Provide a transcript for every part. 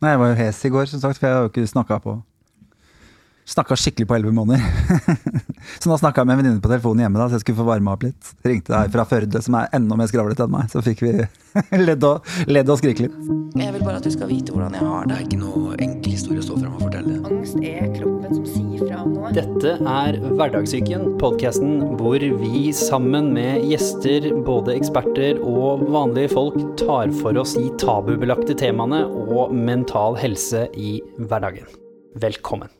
Nei, jeg var jo hes i går, som sagt, for jeg har jo ikke snakka på Snakka skikkelig på elleve måneder. så nå snakka jeg med en venninne på telefonen hjemme, da, så jeg skulle få varma opp litt. Ringte deg fra Førde, som er enda mer skravlete enn meg. Så fikk vi ledd og, ledd og skrike litt. Jeg vil bare at du skal vite hvordan jeg har Det det. er ikke noe enkel historie å stå fram og fortelle. Angst er kroppen som sier fra om noe. Dette er Hverdagssyken, podkasten hvor vi sammen med gjester, både eksperter og vanlige folk, tar for oss de tabubelagte temaene og mental helse i hverdagen. Velkommen.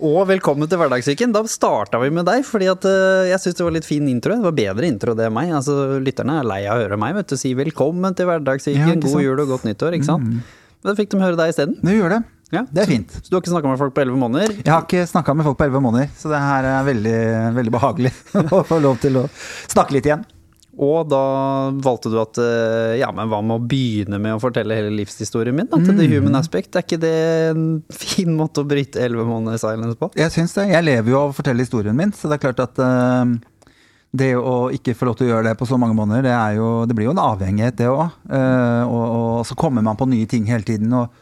Og velkommen til Hverdagssyken. Da starta vi med deg, fordi at eh, jeg syns det var litt fin intro. Det var bedre intro det enn meg. Altså, Lytterne er lei av å høre meg vet du, si velkommen til Hverdagssyken, ja, god jul og godt nyttår, ikke sant. Da fikk de høre deg isteden. Det gjør det. Ja. Det er fint. Så du har ikke snakka med folk på elleve måneder? Jeg har ikke snakka med folk på elleve måneder, så det her er veldig, veldig behagelig å få lov til å snakke litt igjen. Og da valgte du at eh, ja, men hva med å begynne med å fortelle hele livshistorien min? Da, til The Human Aspect. Er ikke det en fin måte å bryte elleve måneder silence på? Jeg syns det. Jeg lever jo av å fortelle historien min, så det er klart at uh, det å ikke få lov til å gjøre det på så mange måneder, det, er jo, det blir jo en avhengighet, det òg. og, og så kommer man på nye ting hele tiden. og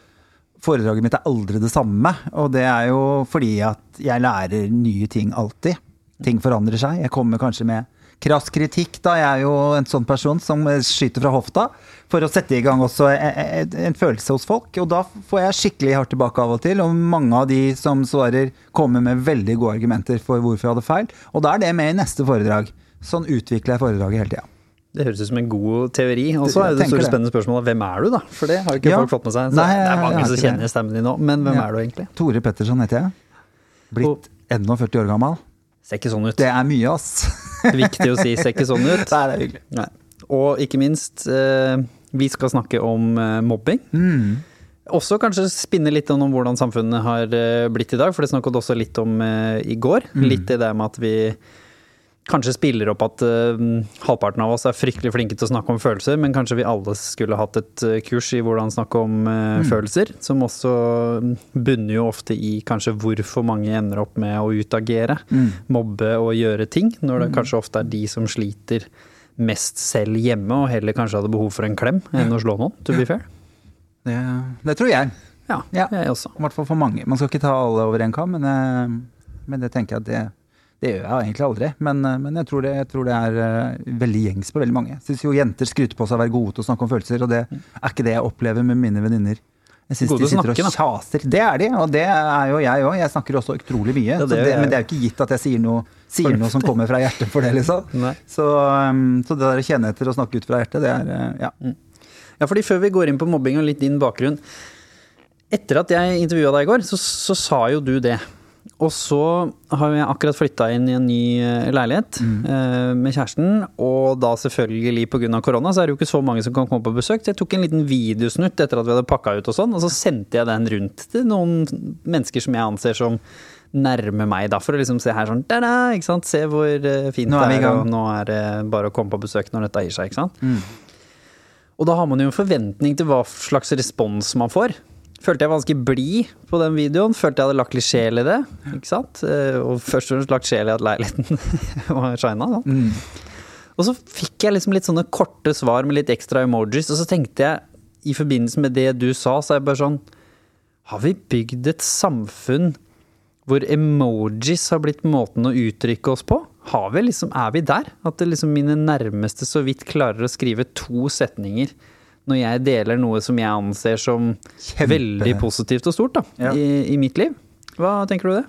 Foredraget mitt er aldri det samme, og det er jo fordi at jeg lærer nye ting alltid. Ting forandrer seg. Jeg kommer kanskje med krass kritikk, da. Jeg er jo en sånn person som skyter fra hofta for å sette i gang også en, en, en følelse hos folk. Og da får jeg skikkelig hardt tilbake av og til, og mange av de som svarer, kommer med veldig gode argumenter for hvorfor jeg hadde feil. Og da er det med i neste foredrag. Sånn utvikler jeg foredraget hele tida. Det høres ut som en god teori. Og så er det det store spennende spørsmålet hvem er du, da? For det har jo ikke Ja. folk fått med seg. Så Nei, det er mange som kjenner det. stemmen din nå, men hvem Ja. er du egentlig? Tore Petterson heter jeg. Blitt 41 år gammel. Ser ikke sånn ut. Det er mye, ass. Viktig å si, ser ikke sånn ut. Nei, det er hyggelig. Nei. Og ikke minst, eh, vi skal snakke om eh, mobbing. Mm. Også kanskje spinne litt om hvordan samfunnet har eh, blitt i dag, for det snakket også litt om i går. Mm. Litt i det med at vi kanskje spiller opp at uh, halvparten av oss er fryktelig flinke til å snakke om følelser, men kanskje vi alle skulle hatt et eh, kurs i hvordan snakke om uh, Mm. følelser, som også mm, bunner jo ofte i kanskje hvorfor mange ender opp med å utagere, Mm. mobbe og gjøre ting, når det kanskje ofte er de som sliter mest selv hjemme, og heller kanskje hadde behov for en klem enn å slå noen, to be fair. Det, det tror jeg. Ja, Ja. jeg også. I hvert fall for mange. Man skal ikke ta alle over en kam, men, men det tenker jeg at det, det gjør jeg egentlig aldri. Men, eh, men jeg, tror det, jeg tror det er eh, veldig gjengs på veldig mange. Jeg syns jo jenter skryter på seg å være gode til å snakke om følelser, og det er ikke det jeg opplever med mine venninner. Jeg syns de sitter snakke, og kjaser. Det er de, og det er jo jeg òg. Jeg snakker også utrolig mye. Ja, det det, men det er jo ikke gitt at jeg sier noe, sier noe som kommer fra hjertet for det, liksom. Så, um, så det der å kjenne etter og snakke ut fra hjertet, det er eh, ja. Ja, fordi før vi går inn på mobbing og litt din bakgrunn Etter at jeg intervjua deg i går, så, så sa jo du det. Og så har jeg akkurat flytta inn i en ny eh, leilighet eh, med kjæresten. Og da selvfølgelig pga. korona så er det jo ikke så mange som kan komme på besøk. Så jeg tok en liten videosnutt etter at vi hadde pakka ut og sånn, og så sendte jeg den rundt til noen mennesker som jeg anser som nærme meg, da, for å liksom se her sånn da-da, ikke sant? Se hvor eh, fint Nå er det er, og nå er det bare å komme på besøk når dette gir seg, ikke sant. Og da har man jo en forventning til hva slags respons man får. Følte jeg var ganske blid på den videoen. Følte jeg hadde lagt litt sjel i det. ikke sant? Eh, Og først og fremst lagt sjel i at leiligheten var shina. da. Og så fikk jeg liksom litt sånne korte svar med litt ekstra emojis, og så tenkte jeg i forbindelse med det du sa, så er jeg bare sånn Har vi bygd et samfunn hvor emojis har blitt måten å uttrykke oss på? Har vi liksom, er vi der? At det liksom mine nærmeste så vidt klarer å skrive to setninger når jeg deler noe som jeg anser som Kjempe- veldig positivt og stort da, Ja. i, i mitt liv. Hva tenker du det?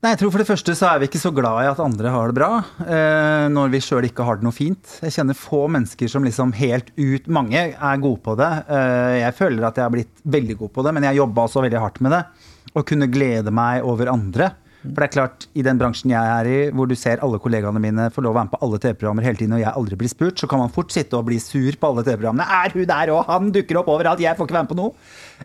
Nei, jeg tror For det første så er vi ikke så glad i at andre har det bra, eh, når vi sjøl ikke har det noe fint. Jeg kjenner få mennesker som liksom helt ut Mange er gode på det. Eh, jeg føler at jeg har blitt veldig god på det, men jeg jobba også veldig hardt med det. Å kunne glede meg over andre. For det er klart, i den bransjen jeg er i, hvor du ser alle kollegaene mine få lov å være med på alle TV-programmer hele tiden, og jeg aldri blir spurt, så kan man fort sitte og bli sur på alle TV-programmene. Er hun der òg? Han dukker opp overalt, jeg får ikke være med på noe.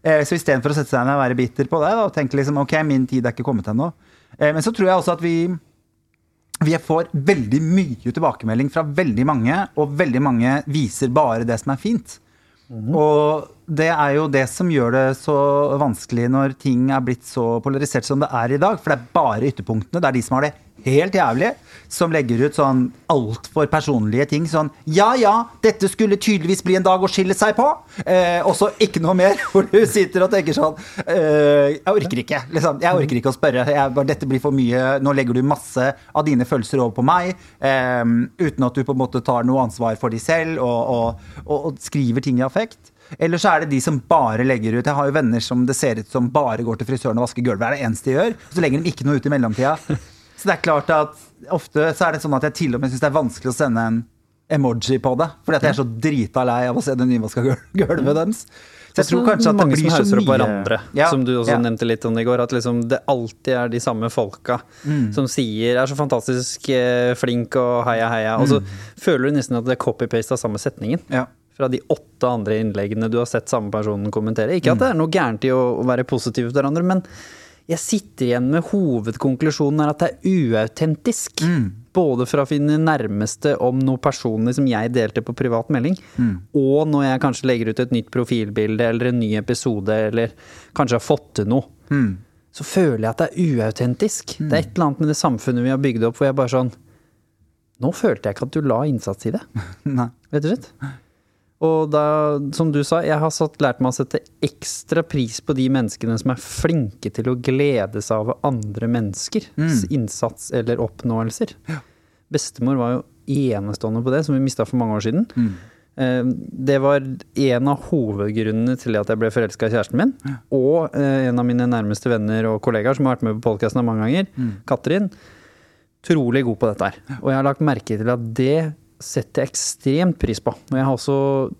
Eh, så istedenfor å sette seg ned og være bitter på det, og tenke liksom ok, min tid er ikke kommet ennå. Eh, men så tror jeg også at vi vi får veldig mye tilbakemelding fra veldig mange, og veldig mange viser bare det som er fint. Og det er jo det som gjør det så vanskelig når ting er blitt så polarisert som det er i dag. For det er bare ytterpunktene. Det er de som har det helt jævlig, som legger ut sånn altfor personlige ting. Sånn Ja ja, dette skulle tydeligvis bli en dag å skille seg på. Eh, og så ikke noe mer, hvor du sitter og tenker sånn eh, Jeg orker ikke. Liksom. Jeg orker ikke å spørre. Jeg, dette blir for mye. Nå legger du masse av dine følelser over på meg, eh, uten at du på en måte tar noe ansvar for de selv, og, og, og, og skriver ting i affekt. Eller så er det de som bare legger ut Jeg har jo venner som det ser ut som bare går til frisøren og vasker gulvet. Det er det eneste de gjør. Så legger de ikke noe ut i mellomtida. Så det er klart at ofte så er det sånn at jeg til og med syns det er vanskelig å sende en emoji på det. Fordi at jeg er så drita lei av å se det nyvaska gulvet deres. Så jeg tror kanskje at det mange blir som så hauser opp mye hverandre, Ja, som du også ja. nevnte litt om i går. At liksom det alltid er de samme folka Mm. som sier 'er så fantastisk eh, flink' og 'heia, heia'. Og så Mm. føler du nesten at det er copy-paste av samme setningen. Ja. Fra de åtte andre innleggene du har sett samme personen kommentere. Ikke at det er noe gærent i å være positiv til hverandre, men jeg sitter igjen med hovedkonklusjonen er at det er uautentisk. Både fra finne nærmeste om noe personlig som jeg delte på privat melding, og når jeg kanskje legger ut et nytt profilbilde eller en ny episode, eller kanskje har fått til noe. Så føler jeg at det er uautentisk. Det er et eller annet med det samfunnet vi har bygd opp hvor jeg bare sånn Nå følte jeg ikke at du la innsats i det Nei. rett og slett. Og da, som du sa, jeg har satt, lært meg å sette ekstra pris på de menneskene som er flinke til å glede seg over andre menneskers innsats eller oppnåelser. Bestemor var jo enestående på det, som vi mista for mange år siden. Mm. Det var en av hovedgrunnene til at jeg ble forelska i kjæresten min. Og eh, en av mine nærmeste venner og kollegaer som har vært med på podkasten mange ganger, Katrin utrolig god på dette her. Og jeg har lagt merke til at det setter jeg ekstremt pris på. Og jeg har også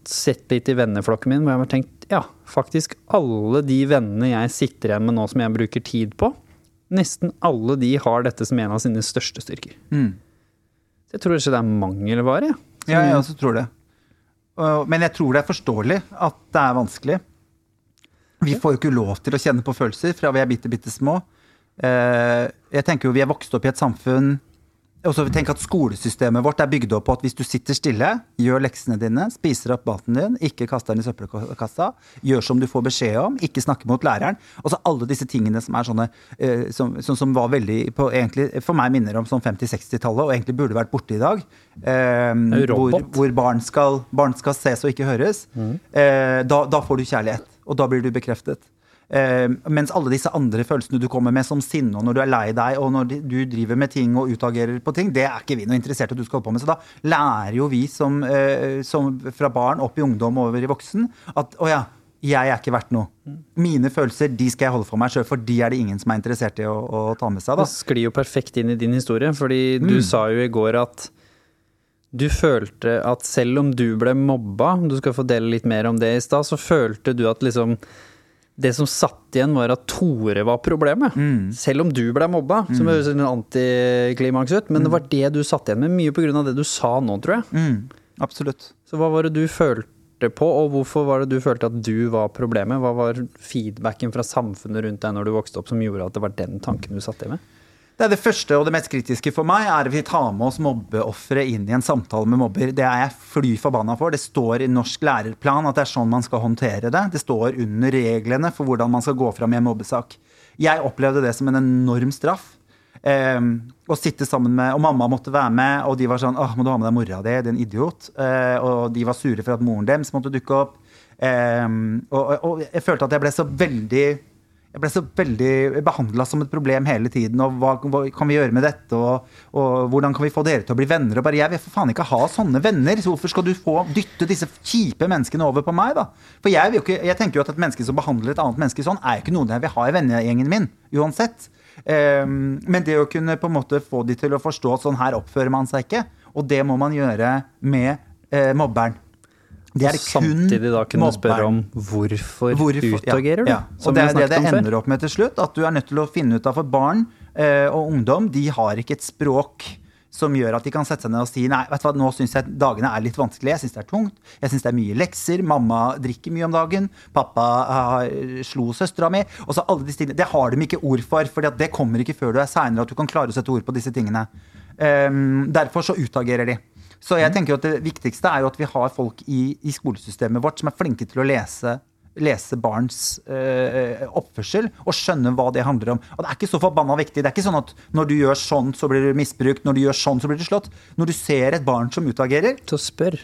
sett litt i venneflokken min hvor jeg har tenkt ja, faktisk alle de vennene jeg sitter igjen med nå som jeg bruker tid på, nesten alle de har dette som en av sine største styrker. Mm. jeg tror ikke det er mangelvare. Ja, jeg også tror det. Men jeg tror det er forståelig at det er vanskelig. Vi får jo ikke lov til å kjenne på følelser fra vi er bitte, bitte små. Eh, Jeg tenker jo vi er vokst opp i et samfunn og så tenk at Skolesystemet vårt er bygd opp på at hvis du sitter stille, gjør leksene dine, spiser opp maten din, ikke kaster den i søppelkassa, gjør som du får beskjed om, ikke snakke mot læreren. Og så alle disse tingene som er sånne eh, som, som, som var veldig på, egentlig, For meg minner om sånn 50-60-tallet, og egentlig burde vært borte i dag. Eh, hvor, hvor barn skal, barn skal ses og ikke høres. Eh, da, da får du kjærlighet, og da blir du bekreftet. Eh, mens alle disse andre følelsene du kommer med, som sinne og når du er lei deg, og når du driver med ting og utagerer på ting, det er ikke vi noe interessert i at du skal holde på med. Så da lærer jo vi som, eh, som fra barn opp i ungdom over i voksen at å ja, jeg er ikke verdt noe. Mine følelser de skal jeg holde for meg sjøl, for de er det ingen som er interessert i å, å ta med seg. Da. Det sklir jo perfekt inn i din historie, fordi du sa jo i går at du følte at selv om du ble mobba, du skal få dele litt mer om det i stad, så følte du at liksom det som satt igjen, var at Tore var problemet. Selv om du ble mobba, som høres en antiklimaks ut, men det var det du satt igjen med, mye av det du sa nå, tror jeg. Mm, absolutt. Så hva var det du følte på, og hvorfor var det du følte at du var problemet? Hva var feedbacken fra samfunnet rundt deg når du vokste opp som gjorde at det var den tanken du satt igjen med? Det er det første og det mest kritiske for meg, er at vi tar med oss mobbeofre inn i en samtale med mobber. Det er jeg fly forbanna for. Det står i norsk lærerplan at det er sånn man skal håndtere det. Det står under reglene for hvordan man skal gå fram i en mobbesak. Jeg opplevde det som en enorm straff. Um, og sitte sammen med, Og mamma måtte være med, og de var sånn åh, må du ha med deg mora di, din idiot. Uh, og de var sure for at moren deres måtte dukke opp. Og, og, og jeg følte at jeg ble så veldig jeg ble så veldig behandla som et problem hele tiden. og Hva, hva kan vi gjøre med dette? Og, og hvordan kan vi få dere til å bli venner? Og bare, Jeg vil for faen ikke ha sånne venner. Så hvorfor skal du få dytte disse kjipe menneskene over på meg? da? For jeg, ikke, jeg tenker jo at et menneske som behandler et annet menneske sånn, er jo ikke noen jeg vil ha i vennegjengen min. Uansett. Um, men det å kunne på en måte få de til å forstå at sånn her oppfører man seg ikke, og det må man gjøre med uh, mobberen. Det er kun Samtidig da kunne du spørre om hvorfor, Hvorfor- utagerer du? Ja, ja. Og det er det det før. ender opp med til slutt. At du er nødt til å finne ut av for barn eh, og ungdom, de har ikke et språk som gjør at de kan sette seg ned og si nei, vet du hva, nå syns jeg dagene er litt vanskelige, jeg syns det er tungt, jeg syns det er mye lekser, mamma drikker mye om dagen, pappa eh, slo søstera mi. Og så alle disse tingene. Det har de ikke ord for, for det kommer ikke før du er seinere at du kan klare å sette ord på disse tingene. Um, derfor så utagerer de. Så jeg tenker jo at det viktigste er jo at vi har folk i, i skolesystemet vårt som er flinke til å lese lese barns øh, oppførsel og skjønne hva det handler om. Og det er ikke så forbanna viktig. Det er ikke sånn at når du gjør sånn, så blir du misbrukt. Når du gjør sånn, så blir du slått. Når du ser et barn som utagerer, Så spør.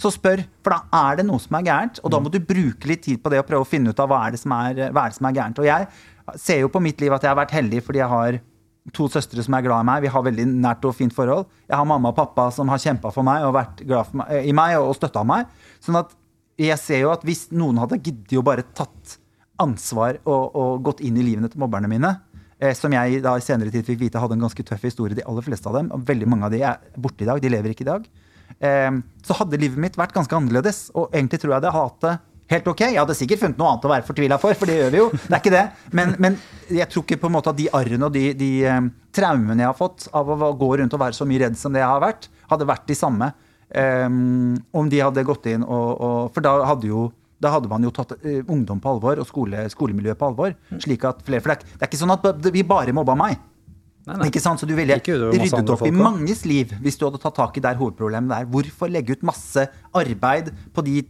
så spør, for da er det noe som er gærent. Og da må du bruke litt tid på det og prøve å finne ut av hva er det som er, er, det som er gærent. Og jeg ser jo på mitt liv at jeg har vært heldig fordi jeg har to søstre som er glad i meg. Vi har veldig nært og fint forhold. Jeg har mamma og pappa som har kjempa for meg og vært glad meg, i meg og støtta meg. Sånn at jeg ser jo at hvis noen hadde giddet å bare tatt ansvar og, og gått inn i livene til mobberne mine, eh, som jeg da i senere tid fikk vite hadde en ganske tøff historie, de aller fleste av dem, og veldig mange av de er borte i dag, de lever ikke i dag, eh, så hadde livet mitt vært ganske annerledes. Og egentlig tror jeg det hadde hatt det helt ok. Jeg hadde sikkert funnet noe annet å være fortvila for, for det gjør vi jo. Det er ikke det. Men, men jeg tror ikke på en måte at de arrene og de, de eh, traumene jeg har fått av å gå rundt og være så mye redd som det jeg har vært, hadde vært de samme um, om de hadde gått inn og, og For da hadde jo da hadde man jo tatt uh, ungdom på alvor og skole, skolemiljøet på alvor. slik at flere, For det er, ikke sånn at vi bare mobba meg. Nei, nei. Ikke sant? Så du ville ryddet opp i manges liv hvis du hadde tatt tak i der hovedproblemet er. Hvorfor legge ut masse arbeid på de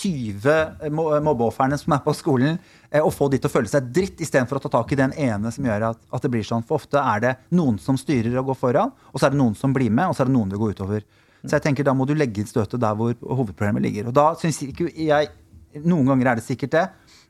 20 mobbeofrene som er på skolen, eh, og få de til å føle seg dritt, istedenfor å ta tak i den ene som gjør at, at det blir sånn. For ofte er det noen som styrer og går foran, og så er det noen som blir med, og så er det noen det går utover. Så jeg tenker da må du legge inn støtet der hvor hovedproblemet ligger. Og da syns ikke jeg Noen ganger er det sikkert det.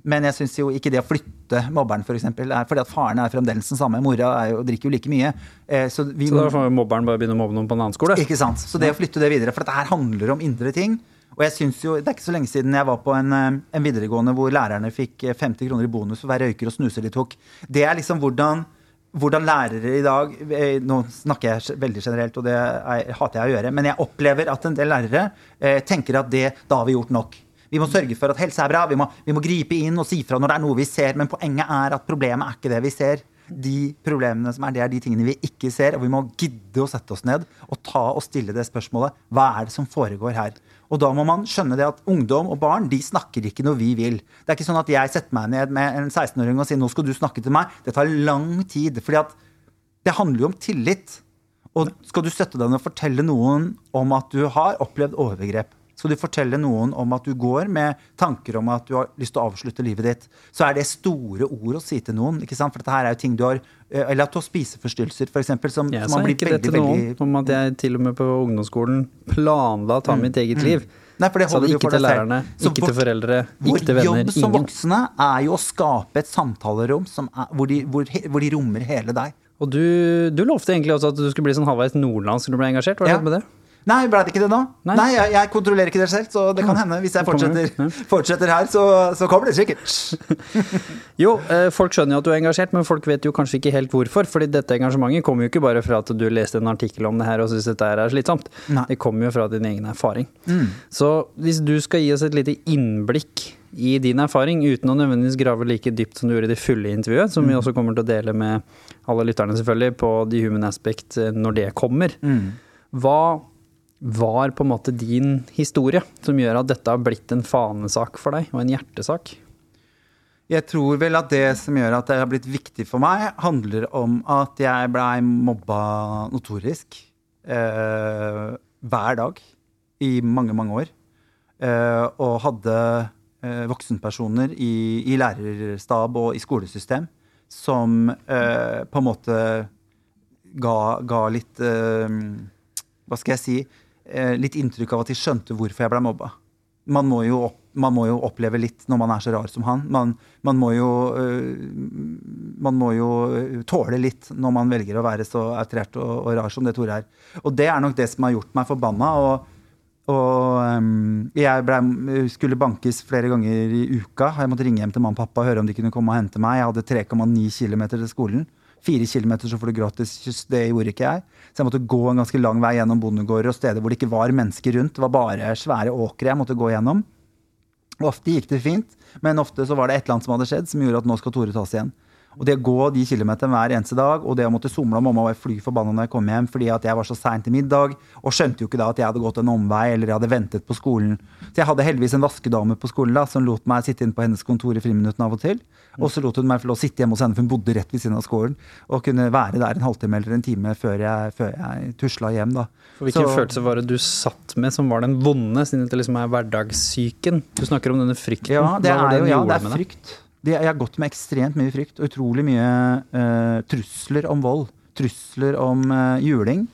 Men jeg syns jo ikke det å flytte mobberen, for eksempel, er fordi at faren er fremdeles den samme. Mora er jo, drikker jo like mye. Eh, så vi Så da får mobberen bare begynne å mobbe noen på en annen skole. ikke sant? Så det å flytte det videre, for dette her handler om indre ting. Og jeg synes jo, Det er ikke så lenge siden jeg var på en, eh, en videregående hvor lærerne fikk eh, 50 kroner i bonus for hver røyker og snuser de tok. Det er liksom hvordan, hvordan lærere i dag eh, Nå snakker jeg veldig generelt, og det er, hater jeg å gjøre, men jeg opplever at en del lærere eh, tenker at det, da har vi gjort nok. Vi må sørge for at helse er bra, vi må, vi må gripe inn og si fra når det er noe vi ser. Men poenget er at problemet er ikke det vi ser. De problemene som er, det er de tingene vi ikke ser. Og vi må gidde å sette oss ned og ta og stille det spørsmålet. Hva er det som foregår her? Og da må man skjønne det at ungdom og barn de snakker ikke når vi vil. Det er ikke sånn at jeg setter meg ned med en 16-åring og sier nå skal du snakke til meg. Det tar lang tid. fordi at det handler jo om tillit. Og skal du støtte deg og fortelle noen om at du har opplevd overgrep, skal du fortelle noen om at du går med tanker om at du har lyst til å avslutte livet ditt, så er det store ord å si til noen. ikke sant? For dette her er jo ting du har eh, Eller at du har spiseforstyrrelser, f.eks. Som, som man blir veldig, til noen veldig om at jeg til og med på ungdomsskolen planla å ta mitt eget liv. Nei, for det Sa det holder ikke til lærerne, ikke til foreldre, ikke til venner. jobb som Ingen. voksne er jo å skape et samtalerom som er, hvor, de, hvor, hvor de rommer hele deg. Og du, du lovte egentlig også at du skulle bli sånn halvveis nordlandsk når du ble engasjert. Hva Ja. det med det? Nei, ble det ikke det nå? Nei. Nei, jeg, jeg kontrollerer ikke det selv, så det kan hende. Hvis jeg fortsetter, fortsetter her, så, så kommer det sikkert. Jo, eh, folk skjønner jo at du er engasjert, men folk vet jo kanskje ikke helt hvorfor. fordi dette engasjementet kommer jo ikke bare fra at du leste en artikkel om det her og syntes dette er slitsomt. Nei. Det kommer jo fra din egen erfaring. Så hvis du skal gi oss et lite innblikk i din erfaring, uten å nødvendigvis grave like dypt som du gjorde i det fulle intervjuet, som vi også kommer til å dele med alle lytterne selvfølgelig på The Human Aspect eh, når det kommer, hva var på en måte din historie som gjør at dette har blitt en fanesak for deg, og en hjertesak? Jeg tror vel at det som gjør at det har blitt viktig for meg, handler om at jeg blei mobba notorisk eh, hver dag i mange, mange år. Eh, og hadde eh, voksenpersoner i, i lærerstab og i skolesystem som eh, på en måte ga, ga litt eh, Hva skal jeg si? Eh, litt inntrykk av at de skjønte hvorfor jeg ble mobba. Man må, jo man må jo oppleve litt når man er så rar som han. Man, man, må, jo, øh, man må jo øh, tåle litt når man velger å være så outrert og, og rar som det Tore er. Og det er nok det som har gjort meg forbanna. Og, og jeg ble, skulle bankes flere ganger i uka. Jeg måtte ringe hjem til mamma og pappa og høre om de kunne komme og hente meg. Jeg hadde 3,9 km til skolen. Fire kilometer så får du gratis kyss. Det gjorde ikke jeg. Så jeg måtte gå en ganske lang vei gjennom bondegårder og steder hvor det ikke var mennesker rundt. Det var bare svære åkre jeg måtte gå gjennom. Ofte gikk det fint, men ofte så var det et eller annet som hadde skjedd som gjorde at nå skal Tore tas igjen. Og det å gå de kilometerne hver eneste dag, og det å måtte somle om mamma var fly forbanna når jeg kom hjem fordi at jeg var så sein til middag, og skjønte jo ikke da at jeg hadde gått en omvei eller jeg hadde ventet på skolen. Så jeg hadde heldigvis en vaskedame på skolen da, som lot meg sitte inne på hennes kontor i friminuttene av og til. Og så lot hun meg få lov å sitte hjemme hos henne, for hun bodde rett ved siden av skolen, og kunne være der en halvtime eller en time før jeg, før jeg tusla hjem, da. For hvilken Så- følelse var det du satt med som var den vonde, siden det liksom er hverdagssyken? Du snakker om denne frykten. Ja, det er jo ja, det er frykt. Det, jeg har gått med ekstremt mye frykt. og Utrolig mye eh, trusler om vold. Trusler om eh, juling.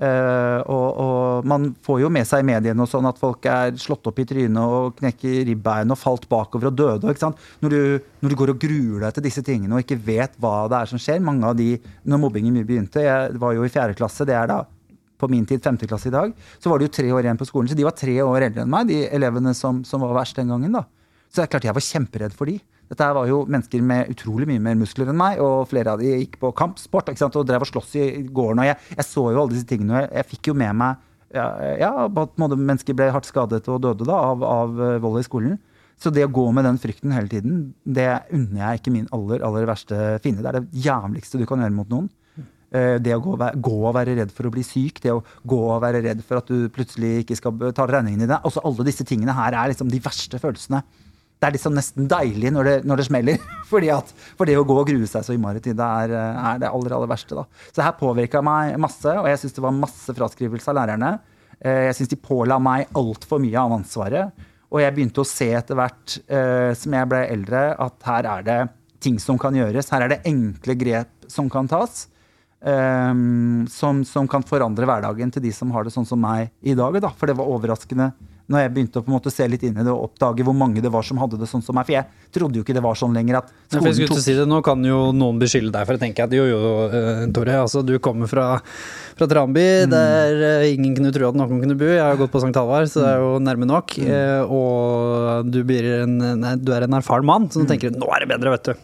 Eh, og, og man får jo med seg i mediene og sånn at folk er slått opp i trynet og knekker ribbein og falt bakover og døde. Ikke sant? Når, du, når du går og gruer deg til disse tingene og ikke vet hva det er som skjer Mange av de, når mobbingen mye begynte, jeg var jo i fjerde klasse, det er da på min tid femte klasse i dag, så var det jo tre år igjen på skolen. Så de var tre år eldre enn meg, de elevene som, som var verst den gangen. da. Så det er klart jeg var kjemperedd for de. Dette var jo mennesker med utrolig mye mer muskler enn meg, og flere av de gikk på kampsport ikke sant? og drev og sloss i gården. Og jeg, jeg så jo alle disse tingene, og jeg, jeg fikk jo med meg ja, ja, på måte mennesker ble hardt skadet og døde da, av, av eh, vold i skolen. Så det å gå med den frykten hele tiden, det unner jeg ikke min aller, aller verste fiende. Det er det jævligste du kan gjøre mot noen. Eh, Det å gå, gå og være redd for å bli syk, det å gå og være redd for at du plutselig ikke skal betale regningen dine. Altså alle disse tingene her er liksom de verste følelsene. Det er liksom nesten deilig når det, når det smeller. At, for det å gå og grue seg så innmari til det er, eh, er det aller, aller verste. da. Så det her påvirka meg masse, og jeg syns det var masse fraskrivelse av lærerne. Eh, Jeg syns de påla meg altfor mye av ansvaret. Og jeg begynte å se etter hvert eh, som jeg ble eldre, at her er det ting som kan gjøres. Her er det enkle grep som kan tas. som, som kan forandre hverdagen til de som har det sånn som meg i dag. Da. For det var overraskende når jeg begynte å på en måte se litt inn i det og oppdage hvor mange det var som hadde det sånn som meg. For jeg trodde jo ikke det var sånn lenger at skolen skulle tok si det, Nå kan jo noen beskylde deg for å tenke at jo, jo, eh, Tore, altså du kommer fra, fra Tramby, Mm. der eh, ingen kunne tro at noen kunne bo. Jeg har gått på St. Halvard, så det er jo Mm. nærme nok. eh, Og du, blir en, nei, du er en erfaren mann, så Mm. nå tenker du nå er det bedre, vet du.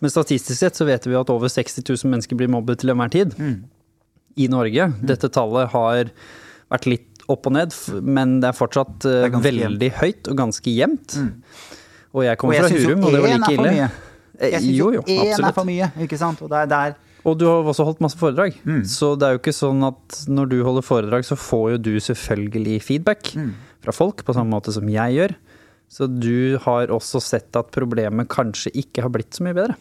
Men statistisk sett så vet vi at over 60 000 mennesker blir mobbet til enhver tid Mm. i Norge. Dette tallet har vært litt opp og ned, men det er fortsatt eh, Det er veldig veldig høyt og ganske jevnt. Og jeg Og kommer jeg fra Hurum, og det var like ille. Eh, Jeg syns Jo, én er for mye. ikke sant? Og det er der Og du har også holdt masse foredrag. Mm. Så det er jo ikke sånn at når du holder foredrag, så får jo du selvfølgelig feedback Mm. fra folk, på samme måte som jeg gjør. Så du har også sett at problemet kanskje ikke har blitt så mye bedre.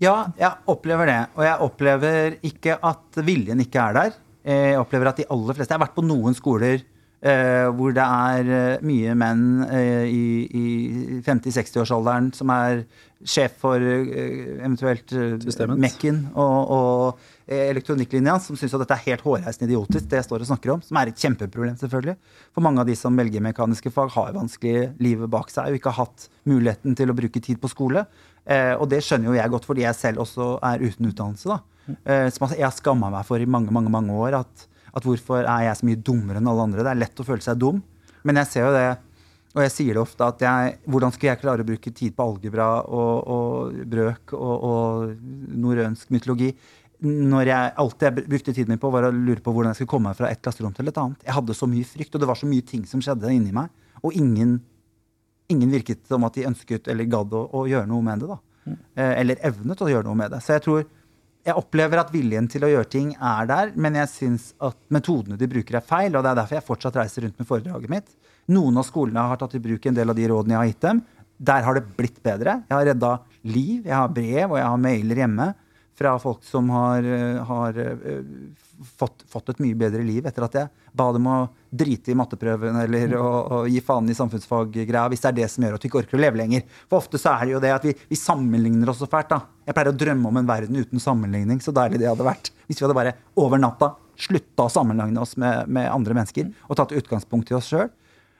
Ja, jeg opplever det. Og jeg opplever ikke at viljen ikke er der. Eh, Jeg opplever at de aller fleste Jeg har vært på noen skoler eh, hvor det er eh, mye menn eh, i, i 50-60-årsalderen som er sjef for eventuelt. Mekken og, og elektronikklinja, som syns at dette er helt hårreisende idiotisk, det jeg står og snakker om. Som er et kjempeproblem, selvfølgelig. For mange av de som velger mekaniske fag, har vanskelig livet bak seg og ikke har hatt muligheten til å bruke tid på skole. Eh, og det skjønner jo jeg godt, fordi jeg selv også er uten utdannelse. da. Eh, som jeg har skamma meg for i mange mange, mange år. At, at hvorfor er jeg så mye dummere enn alle andre? Det er lett å føle seg dum. Men jeg ser jo det, og jeg sier det ofte, at jeg, hvordan skulle jeg klare å bruke tid på algebra og, og brøk og, og norrønsk mytologi når jeg alt jeg brukte tiden min på, var å lure på hvordan jeg skulle komme meg fra et klasserom til et annet. Jeg hadde så mye frykt, og det var så mye ting som skjedde inni meg. Og ingen, ingen virket som at de ønsket eller gadd å, å gjøre noe med det. da. Eh, eller evnet å gjøre noe med det. Så jeg tror jeg opplever at viljen til å gjøre ting er der, men jeg syns at metodene de bruker, er feil. Og det er derfor jeg fortsatt reiser rundt med foredraget mitt. Noen av skolene har tatt i bruk en del av de rådene jeg har gitt dem. Der har det blitt bedre. Jeg har redda liv, jeg har brev og jeg har mailer hjemme fra folk som har, eh, har eh, fått, fått et mye bedre liv etter at jeg ba dem å drite i matteprøven eller å, å gi faen i samfunnsfaggreia, hvis det er det som gjør at vi ikke orker å leve lenger. For ofte så er det jo det at vi, vi sammenligner oss så fælt. da. Jeg pleier å drømme om en verden uten sammenligning. Så deilig det hadde vært hvis vi hadde bare over natta slutta å sammenligne oss med, med andre mennesker og tatt utgangspunkt i oss sjøl.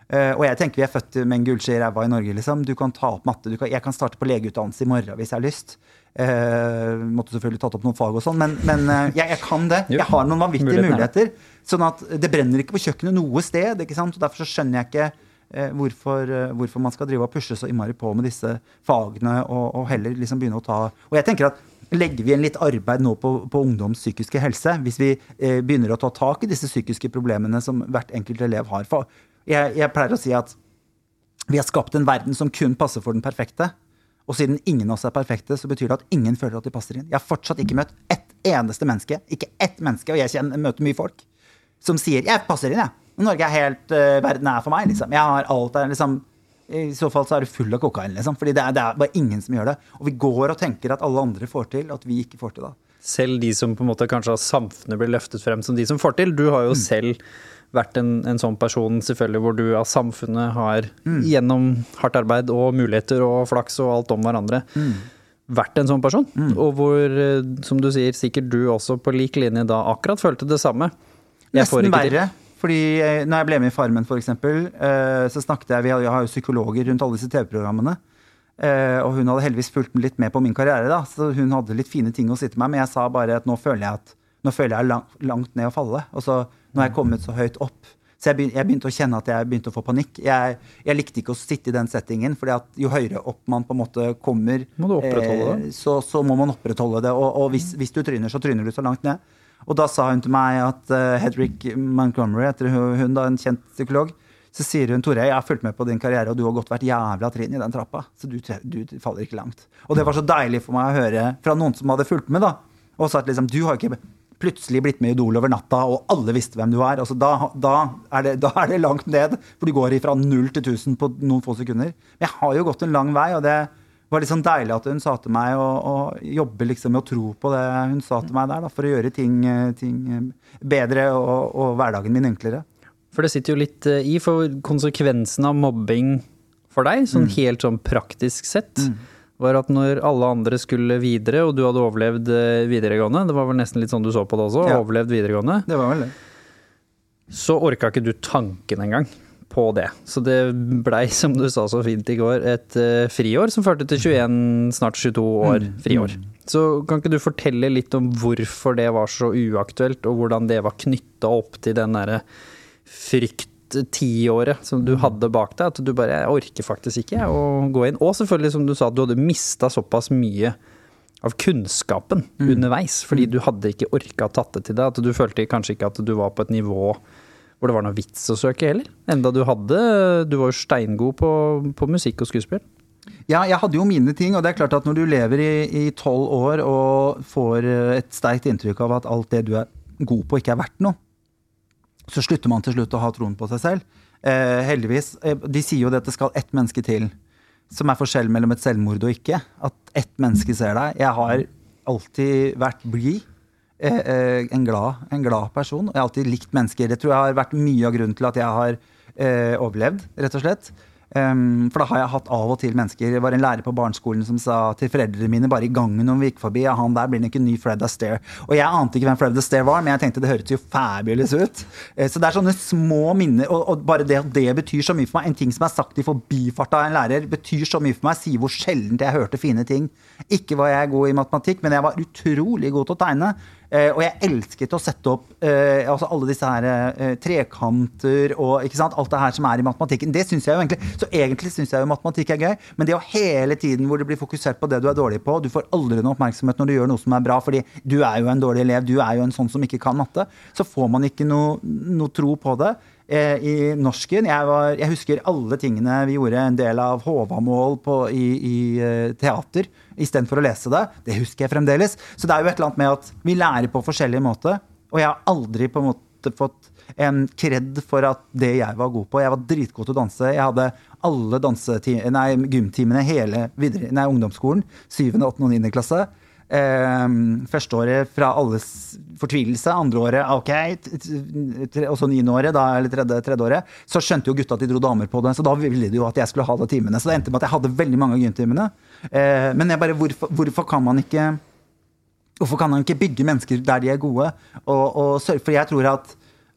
Uh, og jeg tenker vi er født med en gullskje i ræva i Norge. liksom. Du kan ta opp matte. Du kan, jeg kan starte på legeutdannelse i morgen hvis jeg har lyst. Uh, måtte selvfølgelig tatt opp noen fag og sånn, men, men uh, jeg, jeg kan det. Jo, Jeg har noen vanvittige er muligheter. Sånn at det brenner ikke på kjøkkenet noe sted. ikke sant? Og Derfor så skjønner jeg ikke eh, hvorfor, eh, hvorfor man skal drive og pushe så innmari på med disse fagene, og, og heller liksom begynne å ta Og jeg tenker at Legger vi igjen litt arbeid nå på, på ungdoms psykiske helse, hvis vi eh, begynner å ta tak i disse psykiske problemene som hvert enkelt elev har for jeg, jeg pleier å si at vi har skapt en verden som kun passer for den perfekte. Og siden ingen av oss er perfekte, så betyr det at ingen føler at de passer inn. Jeg har fortsatt ikke møtt ett eneste menneske, ikke ett menneske, og jeg kjenner, møter mye folk, som sier 'jeg passer inn', jeg. Norge er helt uh, Verden er for meg, liksom. Jeg har alt der, liksom. I så fall så er du full av kokain, liksom. Fordi det er, det er bare ingen som gjør det. Og vi går og tenker at alle andre får til, at vi ikke får til det. Selv de som på en måte kanskje av samfunnet blir løftet frem som de som får til. Du har jo selv vært en, en sånn person selvfølgelig hvor du av samfunnet har, gjennom hardt arbeid og muligheter og flaks og alt om hverandre, vært en sånn person. Og hvor, eh, som du sier, sikkert du også på lik linje da akkurat følte det samme. Jeg får Nesten verre. Fordi eh, når jeg ble med i Farmen, for eksempel, eh, så snakket jeg Vi har, jo psykologer rundt alle disse TV-programmene. Eh, og hun hadde heldigvis fulgt litt med på min karriere, da, så hun hadde litt fine ting å si til meg. Men jeg sa bare at nå føler jeg at nå føler jeg langt, langt ned å falle. Og så nå har jeg kommet så høyt opp. Så jeg, begynte, jeg begynte å kjenne at jeg begynte å få panikk. Jeg, jeg likte ikke å sitte i den settingen, fordi at jo høyere opp man på en måte kommer, Må eh, så, så må man opprettholde det. Og, og hvis, hvis du tryner, så tryner du så langt ned. Og da sa hun til meg at uh, Hedrick Montgomery, etter hun, da en kjent psykolog, så sier hun Tore, jeg har fulgt med på din karriere, og du har gått hvert jævla trinn i den trappa. Så du, du faller ikke langt. Og det var så deilig for meg å høre fra noen som hadde fulgt med, da. Og sa at liksom, du har ikke plutselig blitt med i Idol over natta, og alle visste hvem du er. Altså, da, da, er det, da er det langt ned, for du går fra null til 1000 på noen få sekunder. Men jeg har jo gått en lang vei, og det var litt sånn deilig at hun sa til meg å, å jobbe liksom med å tro på det hun sa til meg der, da, for å gjøre ting, eh, ting eh, bedre og, og hverdagen min enklere. For det sitter jo litt eh, i, for konsekvensen av mobbing for deg, sånn helt sånn praktisk sett, var at når alle andre skulle videre, og du hadde overlevd videregående, det var vel nesten litt sånn du så på det også, Ja. overlevd videregående, Det var vel det. så orka ikke du tanken engang på det. Så det blei, som du sa så fint i går, et uh, friår som førte til 21, snart 22 år friår. Så kan ikke du fortelle litt om hvorfor det var så uaktuelt, og hvordan det var knytta opp til den derre frykt-tiåret som du hadde bak deg? At du bare Jeg orker faktisk ikke å gå inn. Og selvfølgelig, som du sa, at du hadde mista såpass mye av kunnskapen underveis, fordi du hadde ikke orka tatt det til deg. At du følte kanskje ikke at du var på et nivå hvor det var noe vits å søke heller. Enda du hadde Du var jo steingod på, på musikk og skuespill. Ja, jeg hadde jo mine ting, og det er klart at når du lever i tolv år og får eh, et sterkt inntrykk av at alt det du er god på, ikke er verdt noe, så slutter man til slutt å ha troen på seg selv. Eh, heldigvis. Eh, de sier jo det at det skal ett menneske til, som er forskjell mellom et selvmord og ikke. At ett menneske ser deg. Jeg har alltid vært blid. Eh, eh, en, glad, en glad person. Jeg har alltid likt mennesker. Det tror jeg har vært mye av grunnen til at jeg har eh, overlevd, rett og slett. Um, for da har jeg hatt av og til mennesker. Det var en lærer på barneskolen som sa til foreldrene mine bare i gangen om vi gikk forbi ja, han der blir nok en ny Fred Astaire. Og jeg ante ikke hvem Fred Astaire var, men jeg tenkte det høres jo fabulous ut. Uh, så det er sånne små minner, og, og bare det at det betyr så mye for meg. En ting som er sagt i forbifart av en lærer, betyr så mye for meg. Sier hvor sjelden jeg hørte fine ting. Ikke var jeg god i matematikk, men jeg var utrolig god til å tegne. Eh, og jeg elsket å sette opp eh, altså alle disse her eh, trekanter og ikke sant? alt det her som er i matematikken. Det synes jeg jo egentlig, Så egentlig syns jeg jo matematikk er gøy, men det å hele tiden hvor det blir fokusert på det du er dårlig på Du får aldri noe oppmerksomhet når du gjør noe som er bra, fordi du er jo en dårlig elev, du er jo en sånn som ikke kan matte. Så får man ikke noe, noe tro på det. I norsken jeg, var, jeg husker alle tingene vi gjorde en del av Håvamål på, i, i teater istedenfor å lese det. Det husker jeg fremdeles. Så det er jo et eller annet med at vi lærer på forskjellig måte. Og jeg har aldri på en måte fått en kred for at det jeg var god på. Jeg var dritgod til å danse. Jeg hadde alle nei, gymtimene hele videre, nei, ungdomsskolen. Syvende, åttende og 9. klasse. Eh, Førsteåret fra alles fortvilelse. Andreåret ok. Og så niendeåret, da, eller tredje, tredjeåret, så skjønte jo gutta at de dro damer på det. Så da ville de jo at jeg skulle ha de timene. Så det endte med at jeg hadde veldig mange av gymtimene. Eh, men jeg bare, hvorfor, hvorfor kan man ikke Hvorfor kan man ikke bygge mennesker der de er gode? Og, og sørge For jeg tror at,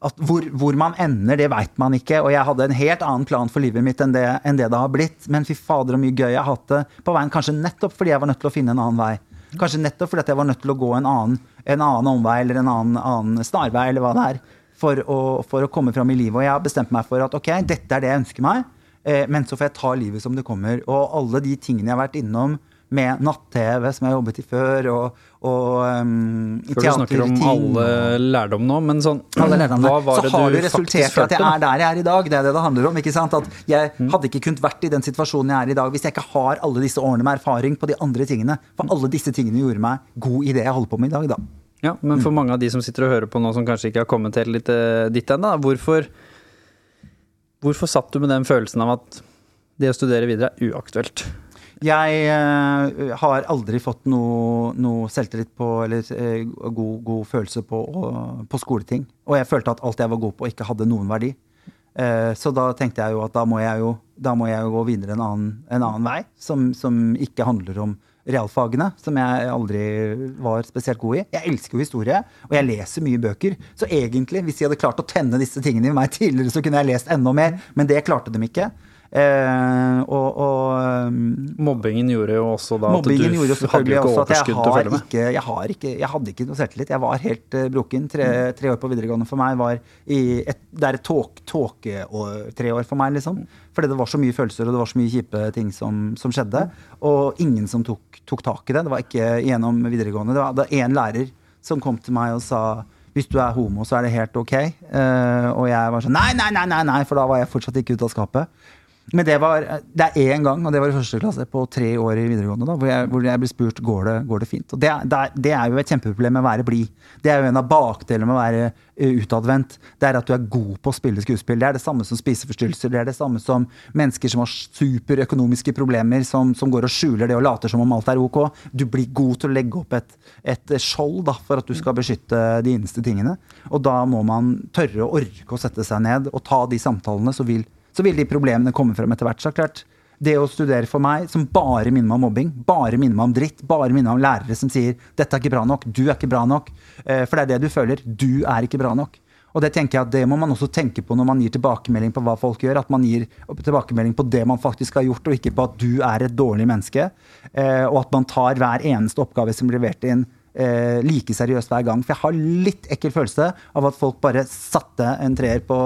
at hvor, hvor man ender, det veit man ikke. Og jeg hadde en helt annen plan for livet mitt enn det, enn det det har blitt. Men fy fader, så mye gøy jeg har hatt det på veien. Kanskje nettopp fordi jeg var nødt til å finne en annen vei. Kanskje nettopp fordi jeg var nødt til å gå en annen, en annen omvei eller en annen, annen snarvei eller hva det er. For å, for å komme fram i livet. Og jeg har bestemt meg for at ok, dette er det jeg ønsker meg. Eh, men så får jeg ta livet som det kommer. Og alle de tingene jeg har vært innom med natt-TV, som jeg har jobbet i før, og, og um, Før du snakker om alle lærdom nå, men sånn alle. Hva var det så har det resultert i at jeg er der jeg er i dag. Det er det det handler om. ikke sant? At jeg hadde ikke kunnet vært i den situasjonen jeg er i dag hvis jeg ikke har alle disse årene med erfaring på de andre tingene. For alle disse tingene gjorde meg god i det jeg holder på med i dag, da. Ja, men for mange av de som sitter og hører på nå, som kanskje ikke har kommet helt litt dit ennå, hvorfor, hvorfor satt du med den følelsen av at det å studere videre er uaktuelt? Jeg uh, har aldri fått noe, noe selvtillit på, eller uh, god, god følelse på, uh, på skoleting. Og jeg følte at alt jeg var god på, ikke hadde noen verdi. Eh, så da tenkte jeg jo at da må jeg jo, må jeg jo gå videre en annen, en annen vei, som, som ikke handler om realfagene, som jeg aldri var spesielt god i. Jeg elsker jo historie, og jeg leser mye bøker. Så egentlig, hvis de hadde klart å tenne disse tingene i meg tidligere, så kunne jeg lest enda mer, men det klarte de ikke. Eh, og, og um, Mobbingen gjorde jo også da at du, hadde ikke overskudd til å følge med. ikke jeg, har ikke jeg hadde ikke noe selvtillit. Jeg var helt uh, broken. Tre, tre år på videregående for meg var i et, Det er et tåke tre år for meg, liksom. Fordi det var så mye følelser og det var så mye kjipe ting som, som skjedde. Og ingen som tok, tok tak i det. Det var ikke gjennom videregående. Det var, det var én lærer som kom til meg og sa hvis du er homo, så er det helt ok. Uh, og jeg var sånn nei, nei, nei, nei, nei, for da var jeg fortsatt ikke ute av skapet. Men det var det er én gang, og det var i første klasse på tre år i videregående, da, hvor jeg, hvor jeg ble spurt går det går det fint. Og det, det, det er jo et kjempeproblem med å være blid. Det er jo en av bakdelene med å være eh, utadvendt. Det er at du er god på å spille skuespill. Det er det samme som spiseforstyrrelser. Det er det samme som mennesker som har superøkonomiske problemer, som, som går og skjuler det og later som om alt er ok. Du blir god til å legge opp et, et skjold da, for at du skal beskytte de innerste tingene. Og da må man tørre å orke å sette seg ned og ta de samtalene, så vil så vil de problemene komme frem etter hvert. Så klart, det å studere for meg, som bare minner meg om mobbing, bare minner meg om dritt, bare minner meg om lærere som sier 'dette er ikke bra nok', 'du er ikke bra nok', eh, for det er det du føler. Du er ikke bra nok. Og det tenker jeg at det må man også tenke på når man gir tilbakemelding på hva folk gjør. At man gir tilbakemelding på det man faktisk har gjort, og ikke på at du er et dårlig menneske. Eh, og at man tar hver eneste oppgave som blir levert inn, eh, like seriøst hver gang. For jeg har litt ekkel følelse av at folk bare satte en treer på,